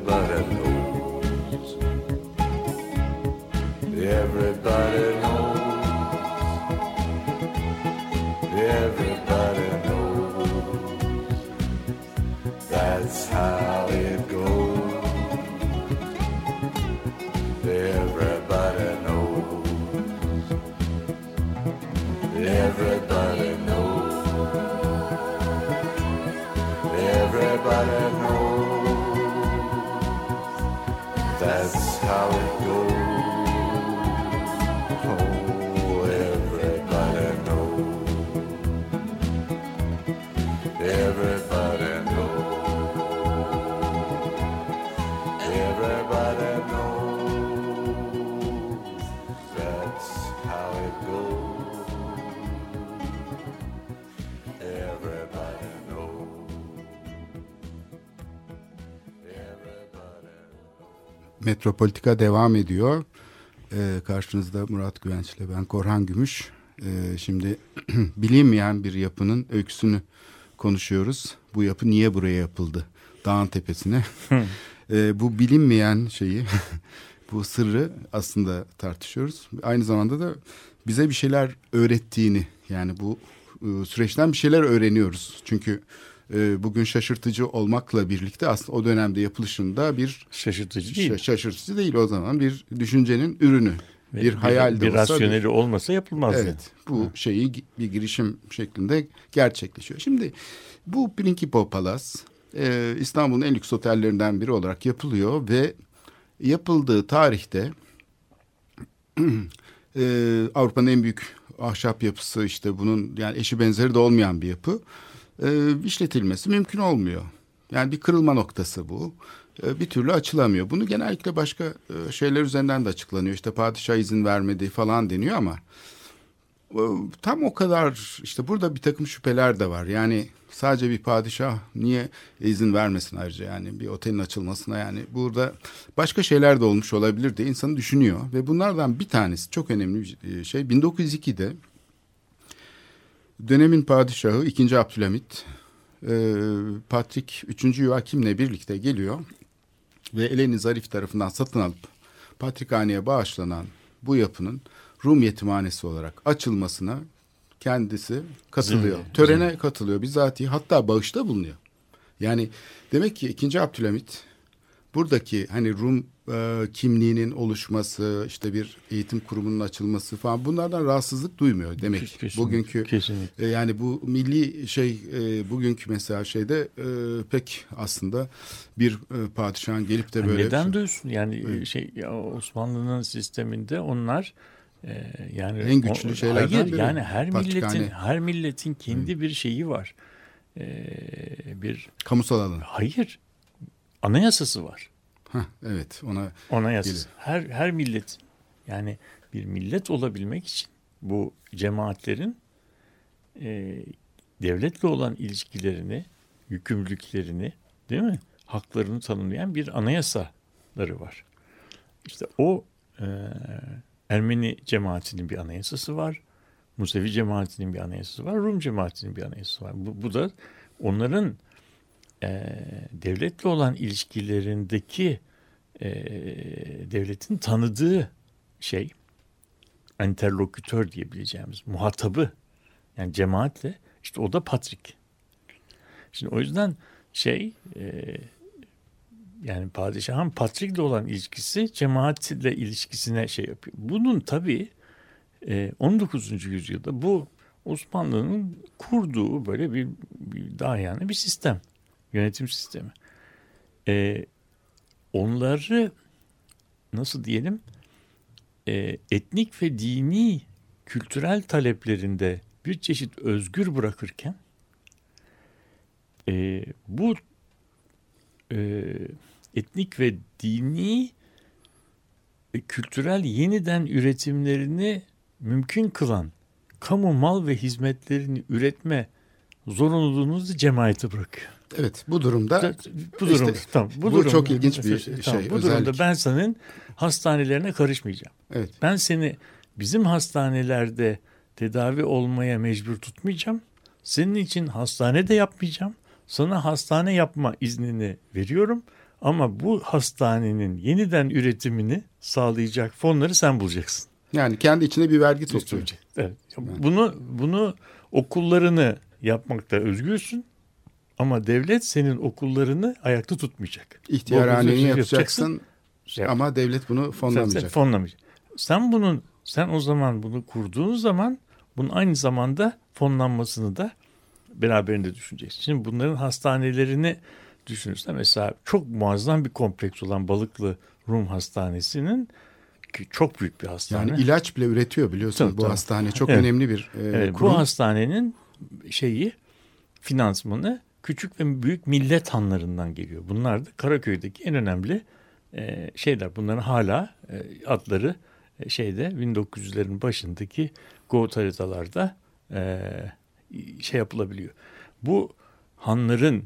S5: Everybody knows. That's how it
S3: Metropolitika devam ediyor. Ee, karşınızda Murat Güvenç ile ben Korhan Gümüş. Ee, şimdi *clears throat* bilinmeyen bir yapının öyküsünü konuşuyoruz. Bu yapı niye buraya yapıldı? Dağın tepesine. *laughs* *laughs* Ee, bu bilinmeyen şeyi, *laughs* bu sırrı aslında tartışıyoruz. Aynı zamanda da bize bir şeyler öğrettiğini yani bu e, süreçten bir şeyler öğreniyoruz. Çünkü e, bugün şaşırtıcı olmakla birlikte aslında o dönemde yapılışında bir
S4: Şaşırtıcı değil.
S3: Şa- şaşırtıcı değil o zaman bir düşüncenin ürünü.
S4: Ve
S3: bir hayal de
S4: bir
S3: olsa
S4: rasyoneli olmasa yapılmaz. yani.
S3: Evet, bu şeyi gi- bir girişim şeklinde gerçekleşiyor. Şimdi bu Principal Palace e, İstanbul'un en lüks otellerinden biri olarak yapılıyor ve yapıldığı tarihte *clears throat* e, Avrupa'nın en büyük ahşap yapısı işte bunun yani eşi benzeri de olmayan bir yapı e, işletilmesi mümkün olmuyor. Yani bir kırılma noktası bu. E, bir türlü açılamıyor. Bunu genellikle başka e, şeyler üzerinden de açıklanıyor. İşte padişah izin vermedi falan deniyor ama e, tam o kadar işte burada bir takım şüpheler de var. Yani sadece bir padişah niye izin vermesin ayrıca yani bir otelin açılmasına yani burada başka şeyler de olmuş olabilir diye insanı düşünüyor ve bunlardan bir tanesi çok önemli bir şey 1902'de dönemin padişahı 2. Abdülhamit e, Patrick 3. Joachim'le birlikte geliyor ve Eleni Zarif tarafından satın alıp Patrikhane'ye bağışlanan bu yapının Rum yetimhanesi olarak açılmasına kendisi katılıyor.
S4: Zimri,
S3: Törene katılıyor bizatihi hatta bağışta bulunuyor. Yani demek ki 2. Abdülhamit buradaki hani Rum e, kimliğinin oluşması, işte bir eğitim kurumunun açılması falan bunlardan rahatsızlık duymuyor demek.
S4: Kesinlikle,
S3: Bugünkü
S4: kesinlikle.
S3: e, yani bu milli şey e, bugünkü mesela şeyde e, pek aslında bir e, padişahın gelip de böyle
S4: neden
S3: şey-
S4: duysun? Yani
S3: Evet.
S4: şey ya Osmanlı'nın sisteminde onlar e, yani
S3: En güçlü şeylerden
S4: hayır,
S3: biri.
S4: yani her milletin
S3: Patrikhane.
S4: her milletin kendi bir şeyi var. E, bir
S3: kamusal alan.
S4: hayır anayasası var.
S3: Heh, evet ona
S4: Anayasası.
S3: Gelir.
S4: Her her millet yani bir millet olabilmek için bu cemaatlerin e, devletle olan ilişkilerini, yükümlülüklerini, değil mi? Haklarını tanımlayan bir anayasaları var. İşte o e, Ermeni cemaatinin bir anayasası var. Musevi cemaatinin bir anayasası var. Rum cemaatinin bir anayasası var. Bu, bu da onların e, devletle olan ilişkilerindeki e, devletin tanıdığı şey interlokütör diyebileceğimiz muhatabı yani cemaatle işte o da patrik. Şimdi o yüzden şey e, yani padişahın patrikle olan ilişkisi cemaatle ilişkisine şey yapıyor. Bunun tabii e, 19. yüzyılda bu Osmanlı'nın kurduğu böyle bir, bir daha yani bir sistem. Yönetim sistemi. E, onları nasıl diyelim e, etnik ve dini kültürel taleplerinde bir çeşit özgür bırakırken e, bu e, etnik ve dini e, kültürel yeniden üretimlerini mümkün kılan kamu mal ve hizmetlerini üretme zorunluluğunuzu cemaate bırakıyor.
S3: Evet bu durumda
S4: Da- Bu
S3: İşte
S4: durumda tamam bu,
S3: bu
S4: durumda,
S3: çok ilginç bir şey,
S4: Tamam, bu durumda
S3: özellik.
S4: ben senin hastanelerine karışmayacağım.
S3: evet
S4: Ben seni bizim hastanelerde tedavi olmaya mecbur tutmayacağım. Senin için hastane de yapmayacağım. Sana hastane yapma iznini veriyorum. Ama bu hastanenin yeniden üretimini sağlayacak fonları sen bulacaksın.
S3: yani kendi içine bir vergi topluyor.
S4: Evet. Bunu bunu okullarını yapmakta özgürsün. Ama devlet senin okullarını ayakta tutmayacak.
S3: İhtiyarhaneni yapacaksın
S4: Yap.
S3: ama devlet bunu
S4: Sen,
S3: fonlamayacak.
S4: sen fonlamayacak. Sen bunun sen o zaman bunu kurduğun zaman bunun aynı zamanda fonlanmasını da beraberinde düşüneceksin. Şimdi bunların hastanelerini düşünürsen mesela çok muazzam bir kompleks olan Balıklı Rum Hastanesi'nin ki çok büyük bir hastane.
S3: Yani ilaç bile üretiyor biliyorsun
S4: Tabii,
S3: bu
S4: tabii.
S3: hastane çok
S4: Evet.
S3: önemli bir e,
S4: Evet,
S3: kurum.
S4: bu hastanenin şeyi finansmanı küçük ve büyük millet hanlarından geliyor. Bunlar da Karaköy'deki en önemli e, şeyler. Bunların hala e, adları e, şeyde 1900'lerin başındaki Goat haritalarda e, şey yapılabiliyor. Bu hanların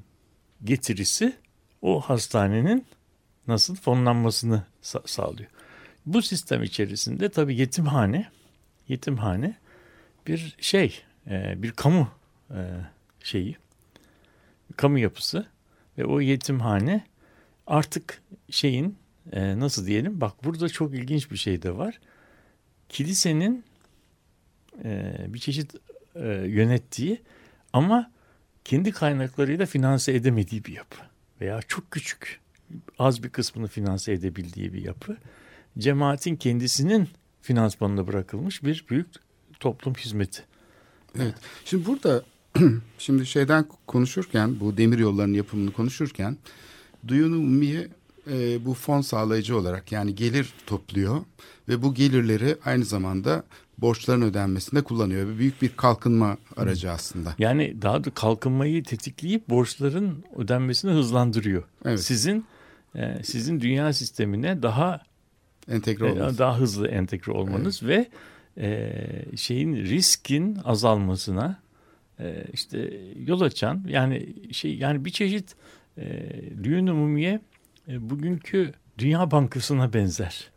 S4: getirisi o hastanenin nasıl fonlanmasını sa- sağlıyor. Bu sistem içerisinde tabii yetimhane, yetimhane bir şey, e, bir kamu e, şeyi, kamu yapısı ve o yetimhane artık şeyin e, nasıl diyelim? Bak burada çok ilginç bir şey de var. Kilisenin e, bir çeşit e, yönettiği ama kendi kaynaklarıyla finanse edemediği bir yapı veya çok küçük az bir kısmını finanse edebildiği bir yapı. Cemaatin kendisinin finansmanına bırakılmış bir büyük toplum hizmeti.
S3: Evet. Şimdi burada *clears throat* şimdi şeyden konuşurken bu demir yollarının yapımını konuşurken Duyunu Ummiye e, bu fon sağlayıcı olarak yani gelir topluyor ve bu gelirleri aynı zamanda borçların ödenmesinde kullanıyor. Ve büyük bir kalkınma aracı aslında.
S4: Yani daha da kalkınmayı tetikleyip borçların ödenmesini hızlandırıyor.
S3: Evet.
S4: Sizin e, sizin dünya sistemine daha
S3: Entegre
S4: e, daha hızlı entegre olmanız ve e, şeyin riskin azalmasına e, işte yol açan yani şey yani bir çeşit e, düğün umumiye e, bugünkü Dünya Bankası'na benzer.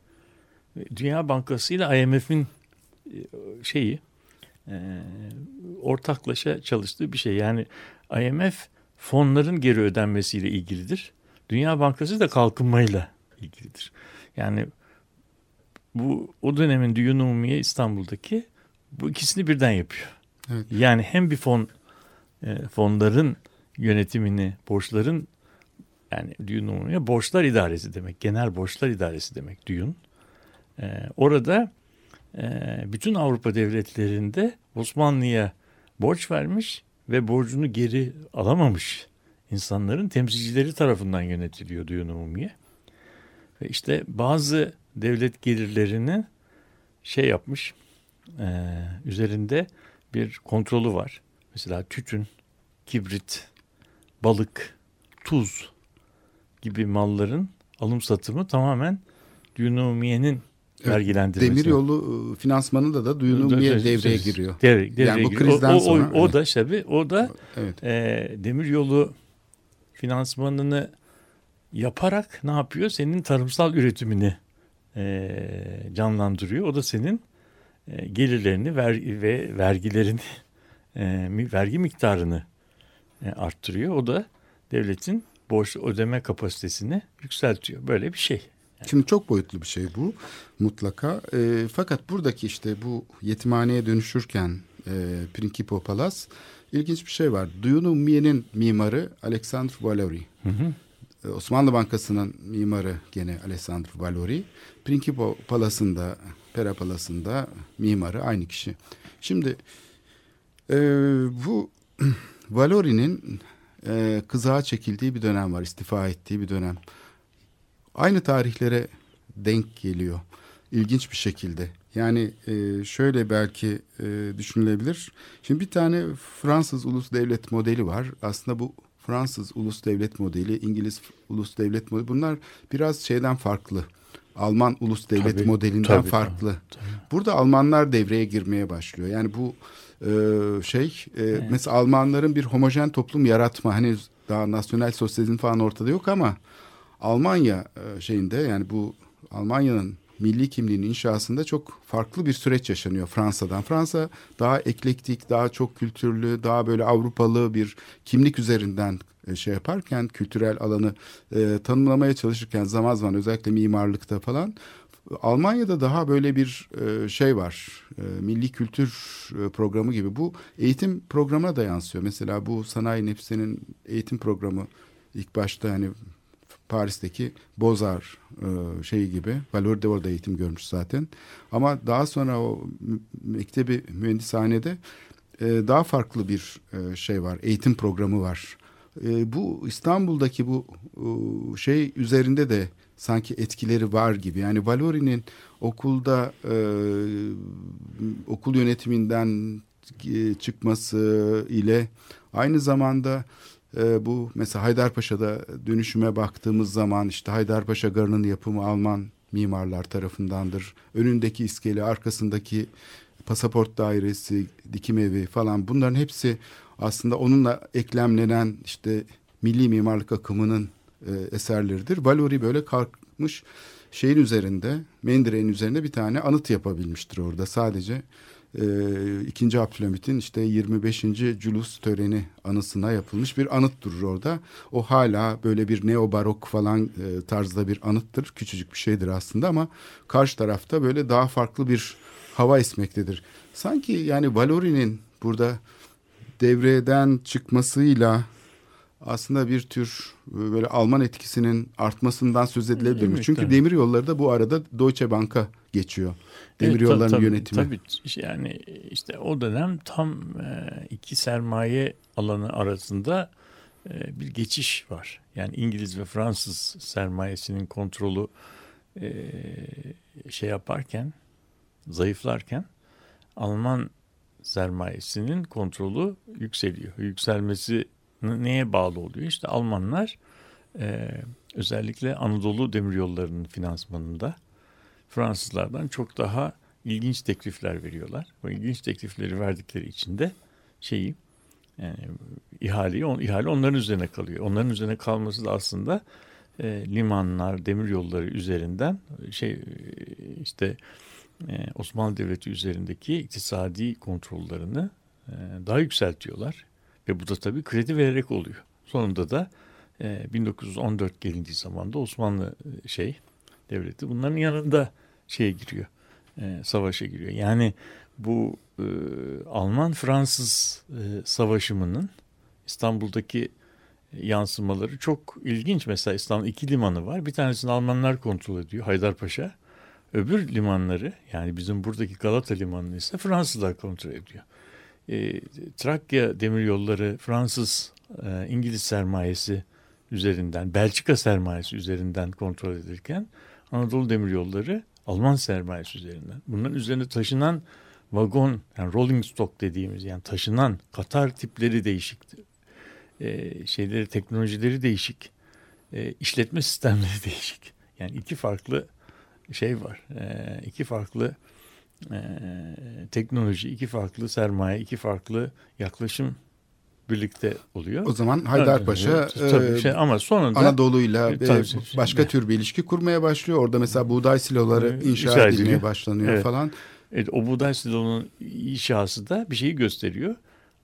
S4: Dünya Bankası ile IMF'in e, şeyi e, ortaklaşa çalıştığı bir şey. Yani IMF fonların geri ödenmesiyle ilgilidir. Dünya Bankası da kalkınmayla ilgilidir. Yani bu o dönemin Düğün Umumiye İstanbul'daki bu ikisini birden yapıyor. Yani hem bir fon e, fonların yönetimini, borçların yani Düğün Umumiye borçlar idaresi demek. Genel borçlar idaresi demek Düğün. E, orada e, bütün Avrupa devletlerinde Osmanlı'ya borç vermiş ve borcunu geri alamamış insanların temsilcileri tarafından yönetiliyor Düğün Umumiye. Ve işte bazı devlet gelirlerini şey yapmış, e, üzerinde bir kontrolü var. Mesela tütün, kibrit, balık, tuz gibi malların alım satımı tamamen Düğün Umumiye'nin
S3: Evet,
S4: vergilendirmesi.
S3: Demir yolu e, finansmanında da Duyunu Ummiye devreye giriyor.
S4: Devre, devreye
S3: Yani bu
S4: giriyor.
S3: krizden
S4: o, o,
S3: sonra,
S4: O, o da tabii o da
S3: Evet.
S4: e, demir yolu finansmanını yaparak ne yapıyor? Senin tarımsal üretimini e, canlandırıyor. O da senin e, gelirlerini ver, ve vergilerini e, vergi miktarını e, arttırıyor. O da devletin borç ödeme kapasitesini yükseltiyor. Böyle bir şey.
S3: Şimdi çok boyutlu bir şey bu mutlaka. E, fakat buradaki işte bu yetimhaneye dönüşürken e, Principo Palace ilginç bir şey var. Duyunu Ummiye'nin mimarı Alexandre Valori. E, Osmanlı Bankası'nın mimarı gene Alessandro Valori. Principo Palas'ın da Pera Palas'ın da mimarı aynı kişi. Şimdi e, bu *clears throat* Valori'nin e, kızağa çekildiği bir dönem var. istifa ettiği bir dönem. Aynı tarihlere denk geliyor. İlginç bir şekilde. Yani e, şöyle belki e, düşünülebilir. Şimdi bir tane Fransız ulus devlet modeli var. Aslında bu Fransız ulus devlet modeli, İngiliz ulus devlet modeli bunlar biraz şeyden farklı. Alman ulus devlet
S4: Tabii,
S3: modelinden
S4: tabii,
S3: farklı. Burada Almanlar devreye girmeye başlıyor. Yani bu e, şey e, mesela Almanların bir homojen toplum yaratma hani daha nasyonel sosyalizm falan ortada yok ama Almanya e, şeyinde yani bu Almanya'nın milli kimliğinin inşasında çok farklı bir süreç yaşanıyor Fransa'dan. Fransa daha eklektik, daha çok kültürlü, daha böyle Avrupalı bir kimlik üzerinden e, şey yaparken kültürel alanı e, tanımlamaya çalışırken zaman zaman özellikle mimarlıkta falan Almanya'da daha böyle bir e, şey var. E, milli kültür programı gibi. Bu eğitim programına da yansıyor. Mesela bu sanayi nefsinin eğitim programı ilk başta hani Paris'teki Bozar şeyi gibi. Valor de orada eğitim görmüş zaten. Ama daha sonra o mektebi mühendishanede daha farklı bir şey var. Eğitim programı var. E, bu İstanbul'daki bu e, şey üzerinde de sanki etkileri var gibi. Yani Valori'nin okulda e, okul yönetiminden çıkması ile aynı zamanda bu mesela Haydarpaşa'da dönüşüme baktığımız zaman işte Haydarpaşa Garı'nın yapımı Alman mimarlar tarafındandır. Önündeki iskele, arkasındaki pasaport dairesi, dikim evi falan bunların hepsi aslında onunla eklemlenen işte milli mimarlık akımının e, eserleridir. Valori böyle kalkmış şeyin üzerinde, Mendire'nin üzerinde bir tane anıt yapabilmiştir orada sadece. E, ikinci Abdülhamit'in işte 25. Culus töreni anısına yapılmış bir anıt durur orada. O hala böyle bir neo barok falan e, tarzda bir anıttır. Küçücük bir şeydir aslında ama karşı tarafta böyle daha farklı bir hava esmektedir. Sanki yani Valori'nin burada devreden çıkmasıyla aslında bir tür e, böyle Alman etkisinin artmasından söz edilebilir mi? Çünkü demir yolları da bu arada Deutsche Bank'a geçiyor.
S4: Evet,
S3: Demiryollarının
S4: tabii,
S3: yönetimi.
S4: Tabii yani işte o dönem tam e, iki sermaye alanı arasında e, bir geçiş var. Yani İngiliz ve Fransız sermayesinin kontrolü şey yaparken, zayıflarken Alman sermayesinin kontrolü yükseliyor. Yükselmesi neye bağlı oluyor? İşte Almanlar e, özellikle Anadolu demiryollarının finansmanında Fransızlardan çok daha ilginç teklifler veriyorlar. Bu ilginç teklifleri verdikleri için de şeyi yani ihaleyi on, ihale onların üzerine kalıyor. Onların üzerine kalması da aslında e, limanlar, demir yolları üzerinden şey işte e, Osmanlı Devleti üzerindeki iktisadi kontrollerini e, daha yükseltiyorlar. Ve bu da tabii kredi vererek oluyor. Sonunda da e, 1914 gelindiği zaman da Osmanlı e, şey devleti bunların yanında şeye giriyor. E, savaşa giriyor. Yani bu e, Alman-Fransız e, savaşımının İstanbul'daki yansımaları çok ilginç. Mesela İstanbul iki limanı var. Bir tanesini Almanlar kontrol ediyor. Haydarpaşa. Öbür limanları yani bizim buradaki Galata limanını ise Fransızlar kontrol ediyor. E, Trakya demiryolları Fransız, e, İngiliz sermayesi üzerinden, Belçika sermayesi üzerinden kontrol edilirken Anadolu demiryolları Alman sermayesi üzerinden. Bunların üzerine taşınan vagon, yani rolling stock dediğimiz yani taşınan Katar tipleri değişik. E, şeyleri, teknolojileri değişik. E, işletme sistemleri *laughs* değişik. Yani iki farklı şey var. E, iki farklı e, teknoloji, iki farklı sermaye, iki farklı yaklaşım birlikte oluyor.
S3: O zaman Haydarpaşa
S4: evet, tabii
S3: e,
S4: şey, ama sonunda
S3: Anadolu'yla
S4: e,
S3: e,
S4: tabii,
S3: başka
S4: şimdi,
S3: tür bir ilişki kurmaya başlıyor. Orada mesela buğday siloları
S4: e,
S3: inşa edilmeye
S4: ediliyor.
S3: başlanıyor
S4: Evet.
S3: falan.
S4: Evet, o buğday silonun inşası da bir şeyi gösteriyor.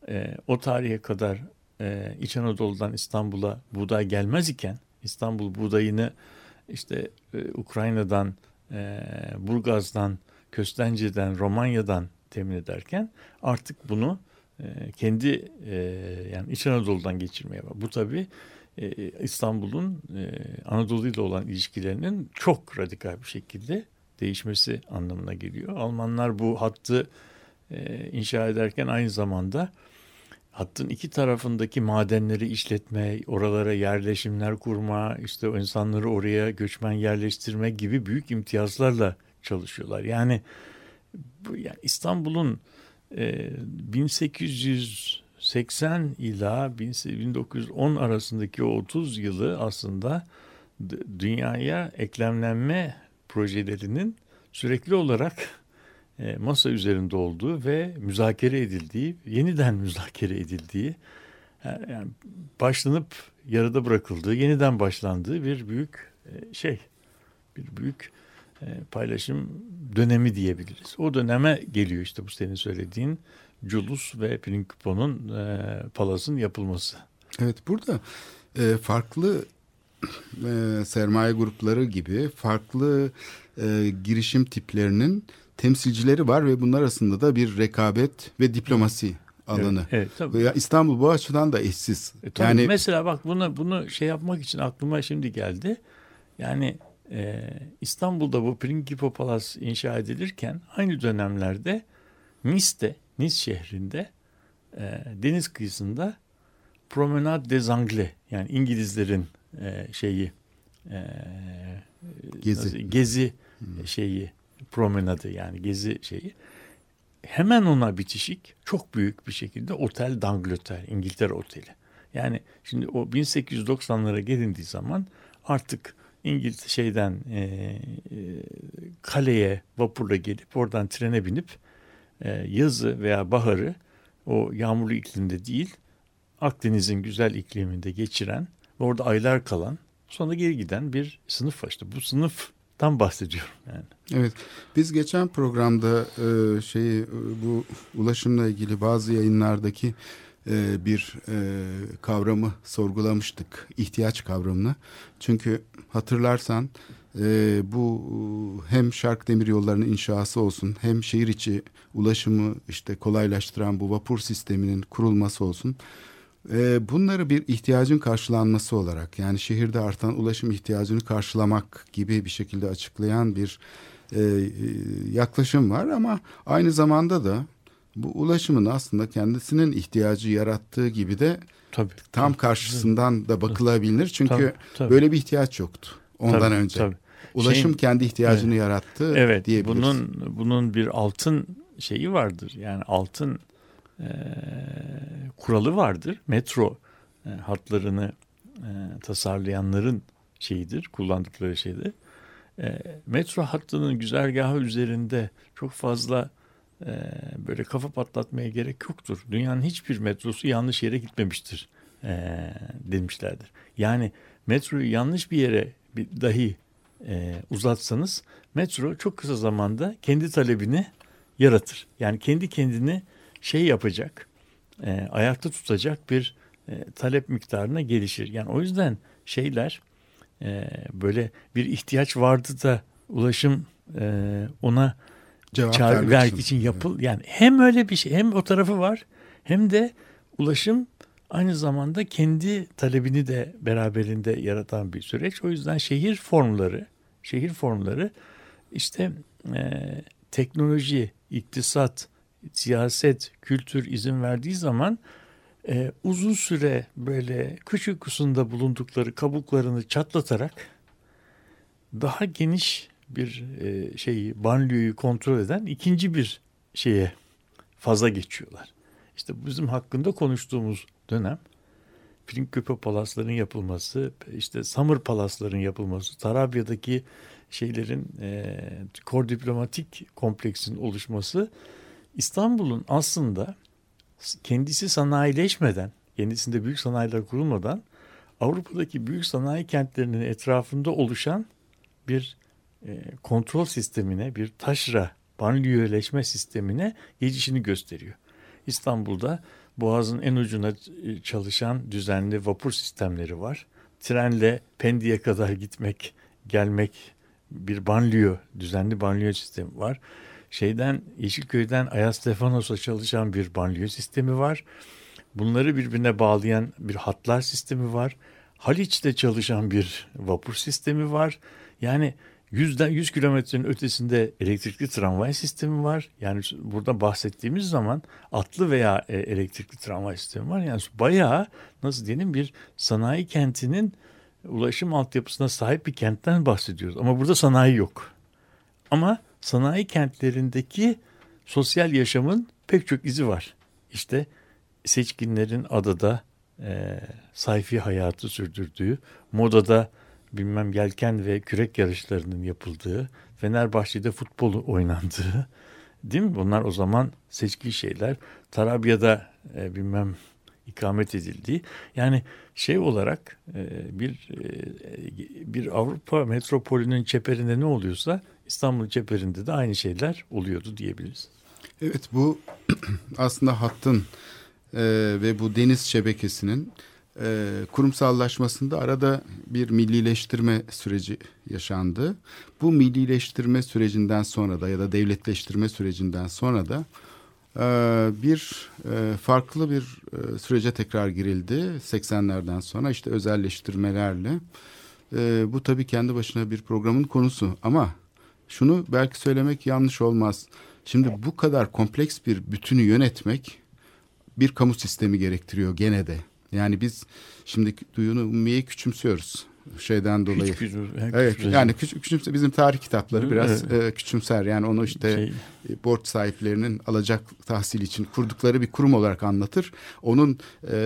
S4: Ee, o tarihe kadar e, İç Anadolu'dan İstanbul'a buğday gelmez iken İstanbul buğdayını işte e, Ukrayna'dan, e, Burgaz'dan, Köstence'den, Romanya'dan temin ederken artık bunu e, kendi e, yani İç Anadolu'dan geçirmeye var. Bu tabii e, İstanbul'un e, Anadolu ile olan ilişkilerinin çok radikal bir şekilde değişmesi anlamına geliyor. Almanlar bu hattı e, inşa ederken aynı zamanda hattın iki tarafındaki madenleri işletme, oralara yerleşimler kurma, işte insanları oraya göçmen yerleştirme gibi büyük imtiyazlarla çalışıyorlar. Yani, yani İstanbul'un e, 1880 ila 1910 arasındaki o 30 yılı aslında dünyaya eklemlenme projelerinin sürekli olarak masa üzerinde olduğu ve müzakere edildiği, yeniden müzakere edildiği, yani başlanıp yarıda bırakıldığı, yeniden başlandığı bir büyük e, şey, bir büyük e, paylaşım dönemi diyebiliriz. O döneme geliyor işte bu senin söylediğin Culus ve Prinkipo'nun e, palasın yapılması.
S3: Evet burada e, farklı e, sermaye grupları gibi farklı e, girişim tiplerinin temsilcileri var ve bunlar arasında da bir rekabet ve diplomasi alanı.
S4: Evet, evet tabii.
S3: Veya İstanbul bu açıdan da eşsiz.
S4: E, tabii
S3: yani
S4: mesela bak bunu bunu şey yapmak için aklıma şimdi geldi. Yani e, İstanbul'da bu Prinkipo Palace inşa edilirken aynı dönemlerde Nice'de, Nice şehrinde e, deniz kıyısında Promenade des Anglais yani İngilizlerin e, şeyi e,
S3: Gezi.
S4: nasıl- gezi şeyi promenadı yani gezi şeyi hemen ona bitişik çok büyük bir şekilde Otel d'Angleterre İngiltere Oteli. Yani şimdi o 1890'lara gelindiği zaman artık İngiliz şeyden e, e, kaleye vapurla gelip oradan trene binip e, yazı veya baharı o yağmurlu iklimde değil Akdeniz'in güzel ikliminde geçiren ve orada aylar kalan sonra geri giden bir sınıf var. İşte bu sınıftan bahsediyorum yani.
S3: Evet, biz geçen programda e, şeyi e, bu ulaşımla ilgili bazı yayınlardaki e, bir e, kavramı sorgulamıştık, ihtiyaç kavramını. Çünkü hatırlarsan e, bu hem şark demir yollarının inşası olsun, hem şehir içi ulaşımı işte kolaylaştıran bu vapur sisteminin kurulması olsun. E, bunları bir ihtiyacın karşılanması olarak yani şehirde artan ulaşım ihtiyacını karşılamak gibi bir şekilde açıklayan bir e, yaklaşım var ama aynı zamanda da bu ulaşımın aslında kendisinin ihtiyacı yarattığı gibi de
S4: Tabii.
S3: tam karşısından da bakılabilir. Çünkü
S4: Tabii, tabii.
S3: böyle bir ihtiyaç yoktu ondan
S4: Tabii,
S3: önce.
S4: tabii.
S3: Ulaşım
S4: Şeyin-
S3: kendi ihtiyacını yarattı
S4: Evet,
S3: diyebiliriz.
S4: bunun bunun bir altın şeyi vardır. Yani altın e, kuralı vardır. Metro e, hatlarını e, tasarlayanların şeyidir, kullandıkları şeydir. E, metro hattının güzergahı üzerinde çok fazla e, böyle kafa patlatmaya gerek yoktur. Dünyanın hiçbir metrosu yanlış yere gitmemiştir e, demişlerdir. Yani metroyu yanlış bir yere bir, dahi e, uzatsanız metro çok kısa zamanda kendi talebini yaratır. Yani kendi kendini şey yapacak, e, ayakta tutacak bir e, talep miktarına gelişir. Yani o yüzden şeyler e, böyle bir ihtiyaç vardı da ulaşım e, ona
S3: Cevap
S4: çağrı
S3: vermek için
S4: yapıl yani hem öyle bir şey hem o tarafı var hem de ulaşım aynı zamanda kendi talebini de beraberinde yaratan bir süreç. O yüzden şehir formları, şehir formları işte e, teknoloji, iktisat, siyaset, kültür izin verdiği zaman e, uzun süre böyle kış uykusunda bulundukları kabuklarını çatlatarak daha geniş bir e, şeyi banliyö'yü kontrol eden ikinci bir şeye faza geçiyorlar. İşte bizim hakkında konuştuğumuz dönem Prinkköpe palasların yapılması, işte Samır palasların yapılması, Tarabya'daki şeylerin e, kor diplomatik kompleksin oluşması İstanbul'un aslında kendisi sanayileşmeden, kendisinde büyük sanayiler kurulmadan Avrupa'daki büyük sanayi kentlerinin etrafında oluşan bir e, kontrol sistemine, bir taşra, banliyöleşme sistemine geçişini gösteriyor. İstanbul'da Boğaz'ın en ucuna e, çalışan düzenli vapur sistemleri var. Trenle Pendik'e kadar gitmek, gelmek bir banliyö, düzenli banliyö sistemi var. Şeyden Yeşilköy'den Ayastefanos'a çalışan bir banliyö sistemi var. Bunları birbirine bağlayan bir hatlar sistemi var. Haliç'te çalışan bir vapur sistemi var. Yani yüzden 100 kilometrenin ötesinde elektrikli tramvay sistemi var. Yani burada bahsettiğimiz zaman atlı veya e, elektrikli tramvay sistemi var. Yani bayağı nasıl diyelim bir sanayi kentinin ulaşım altyapısına sahip bir kentten bahsediyoruz. Ama burada sanayi yok. Ama sanayi kentlerindeki sosyal yaşamın pek çok izi var. İşte seçkinlerin adada e, sayfi hayatı sürdürdüğü, modada bilmem yelken ve kürek yarışlarının yapıldığı, Fenerbahçe'de futbol oynandığı, değil mi? Bunlar o zaman seçkin şeyler. Tarabya'da e, bilmem ikamet edildiği. Yani şey olarak e, bir e, bir Avrupa metropolünün çeperinde ne oluyorsa İstanbul çeperinde de aynı şeyler oluyordu diyebiliriz.
S3: Evet bu *clears throat* aslında hattın e, ve bu deniz şebekesinin e, kurumsallaşmasında arada bir millileştirme süreci yaşandı. Bu millileştirme sürecinden sonra da ya da devletleştirme sürecinden sonra da e, bir e, farklı bir e, sürece tekrar girildi 80'lerden sonra işte özelleştirmelerle. Bu tabii kendi başına bir programın konusu ama şunu belki söylemek yanlış olmaz. Şimdi bu kadar kompleks bir bütünü yönetmek bir kamu sistemi gerektiriyor gene de. Yani biz şimdi duyunu ummiyeyi küçümsüyoruz şeyden dolayı.
S4: Küçük,
S3: evet
S4: küçük-
S3: yani küçük küçümse bizim tarih kitapları biraz
S4: evet.
S3: e, küçümser. Yani onu işte
S4: Şey-
S3: e, borç sahiplerinin alacak tahsil için kurdukları bir kurum olarak anlatır. Onun e,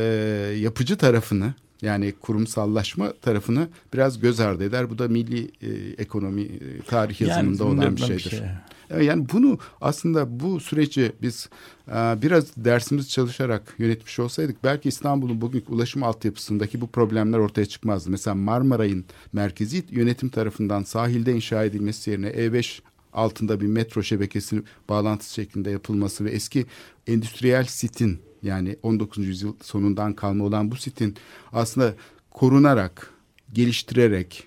S3: yapıcı tarafını yani kurumsallaşma tarafını biraz göz ardı eder. Bu da milli e, ekonomi e, tarih yazımında
S4: Yani
S3: olan bir şeydir.
S4: şey-
S3: Yani bunu aslında bu süreci biz e, biraz dersimiz çalışarak yönetmiş olsaydık belki İstanbul'un bugünkü ulaşım altyapısındaki bu problemler ortaya çıkmazdı. Mesela Marmaray'ın merkezi yönetim tarafından sahilde inşa edilmesi yerine E5 altında bir metro şebekesi bağlantısı şeklinde yapılması ve eski endüstriyel sitin yani 19. yüzyıl sonundan kalma olan bu sitin aslında korunarak, geliştirerek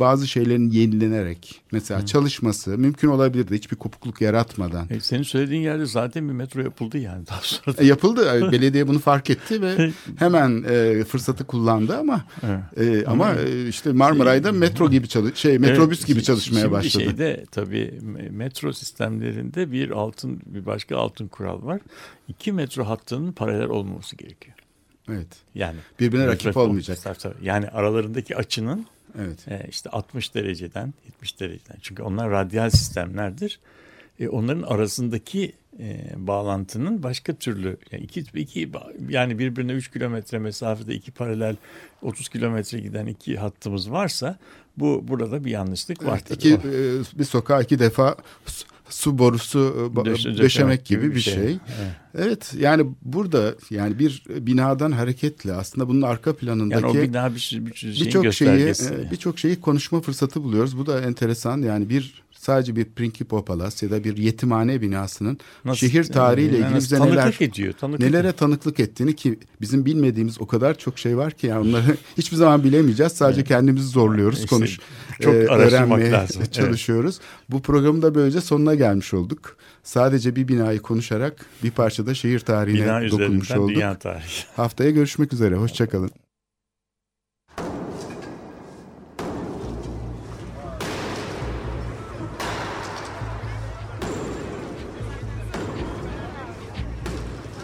S3: bazı şeylerin yenilenerek mesela çalışması mümkün olabilirdi hiçbir kopukluk yaratmadan.
S4: E, senin söylediğin yerde zaten bir metro yapıldı yani daha sonra. da.
S3: E, yapıldı. *laughs* Belediye bunu fark etti ve *laughs* hemen e, fırsatı kullandı ama e, ama e, işte Marmaray'da metro gibi çalış şey metrobüs
S4: Evet,
S3: gibi çalışmaya
S4: şimdi
S3: başladı.
S4: Şeyde tabii me- metro sistemlerinde bir altın bir başka altın kural var. İki metro hattının paralel olmaması gerekiyor.
S3: Evet.
S4: Yani
S3: Birbirine rakip olmayacak.
S4: Yani aralarındaki açının
S3: Evet.
S4: e, işte 60 dereceden 70 dereceden çünkü onlar radyal sistemlerdir. E, onların arasındaki e, bağlantının başka türlü yani iki, iki yani birbirine 3 kilometre mesafede iki paralel 30 kilometre giden iki hattımız varsa bu burada bir yanlışlık var.
S3: Evet, iki, e, bir sokağa iki defa su, su borusu e, döşemek gibi bir şey. Evet yani burada yani bir binadan hareketle aslında bunun arka
S4: Yani o
S3: planındaki
S4: bina bir, sürü- bir şeyin
S3: birçok şeyi e, birçok şeyi konuşma fırsatı buluyoruz. Bu da enteresan. Yani bir sadece bir Principal Palace ya da bir yetimhane binasının
S4: Nasıl-
S3: şehir tarihiyle
S4: yani
S3: ilgili bize neler
S4: ediyor. Tanıklık
S3: nelere tanıklık ettiğini ki bizim bilmediğimiz o kadar çok şey var ki yani onları *laughs* hiçbir zaman bilemeyeceğiz. Sadece kendimizi zorluyoruz,
S4: İşte
S3: konuş,
S4: çok
S3: e, öğrenmeye
S4: lazım. *laughs* Evet.
S3: çalışıyoruz. Bu programın da böylece sonuna gelmiş olduk. Sadece bir binayı konuşarak bir parçada şehir tarihine
S4: Bina
S3: dokunmuş olduk.
S4: dünya tarihi.
S3: Haftaya görüşmek üzere. Hoşçakalın.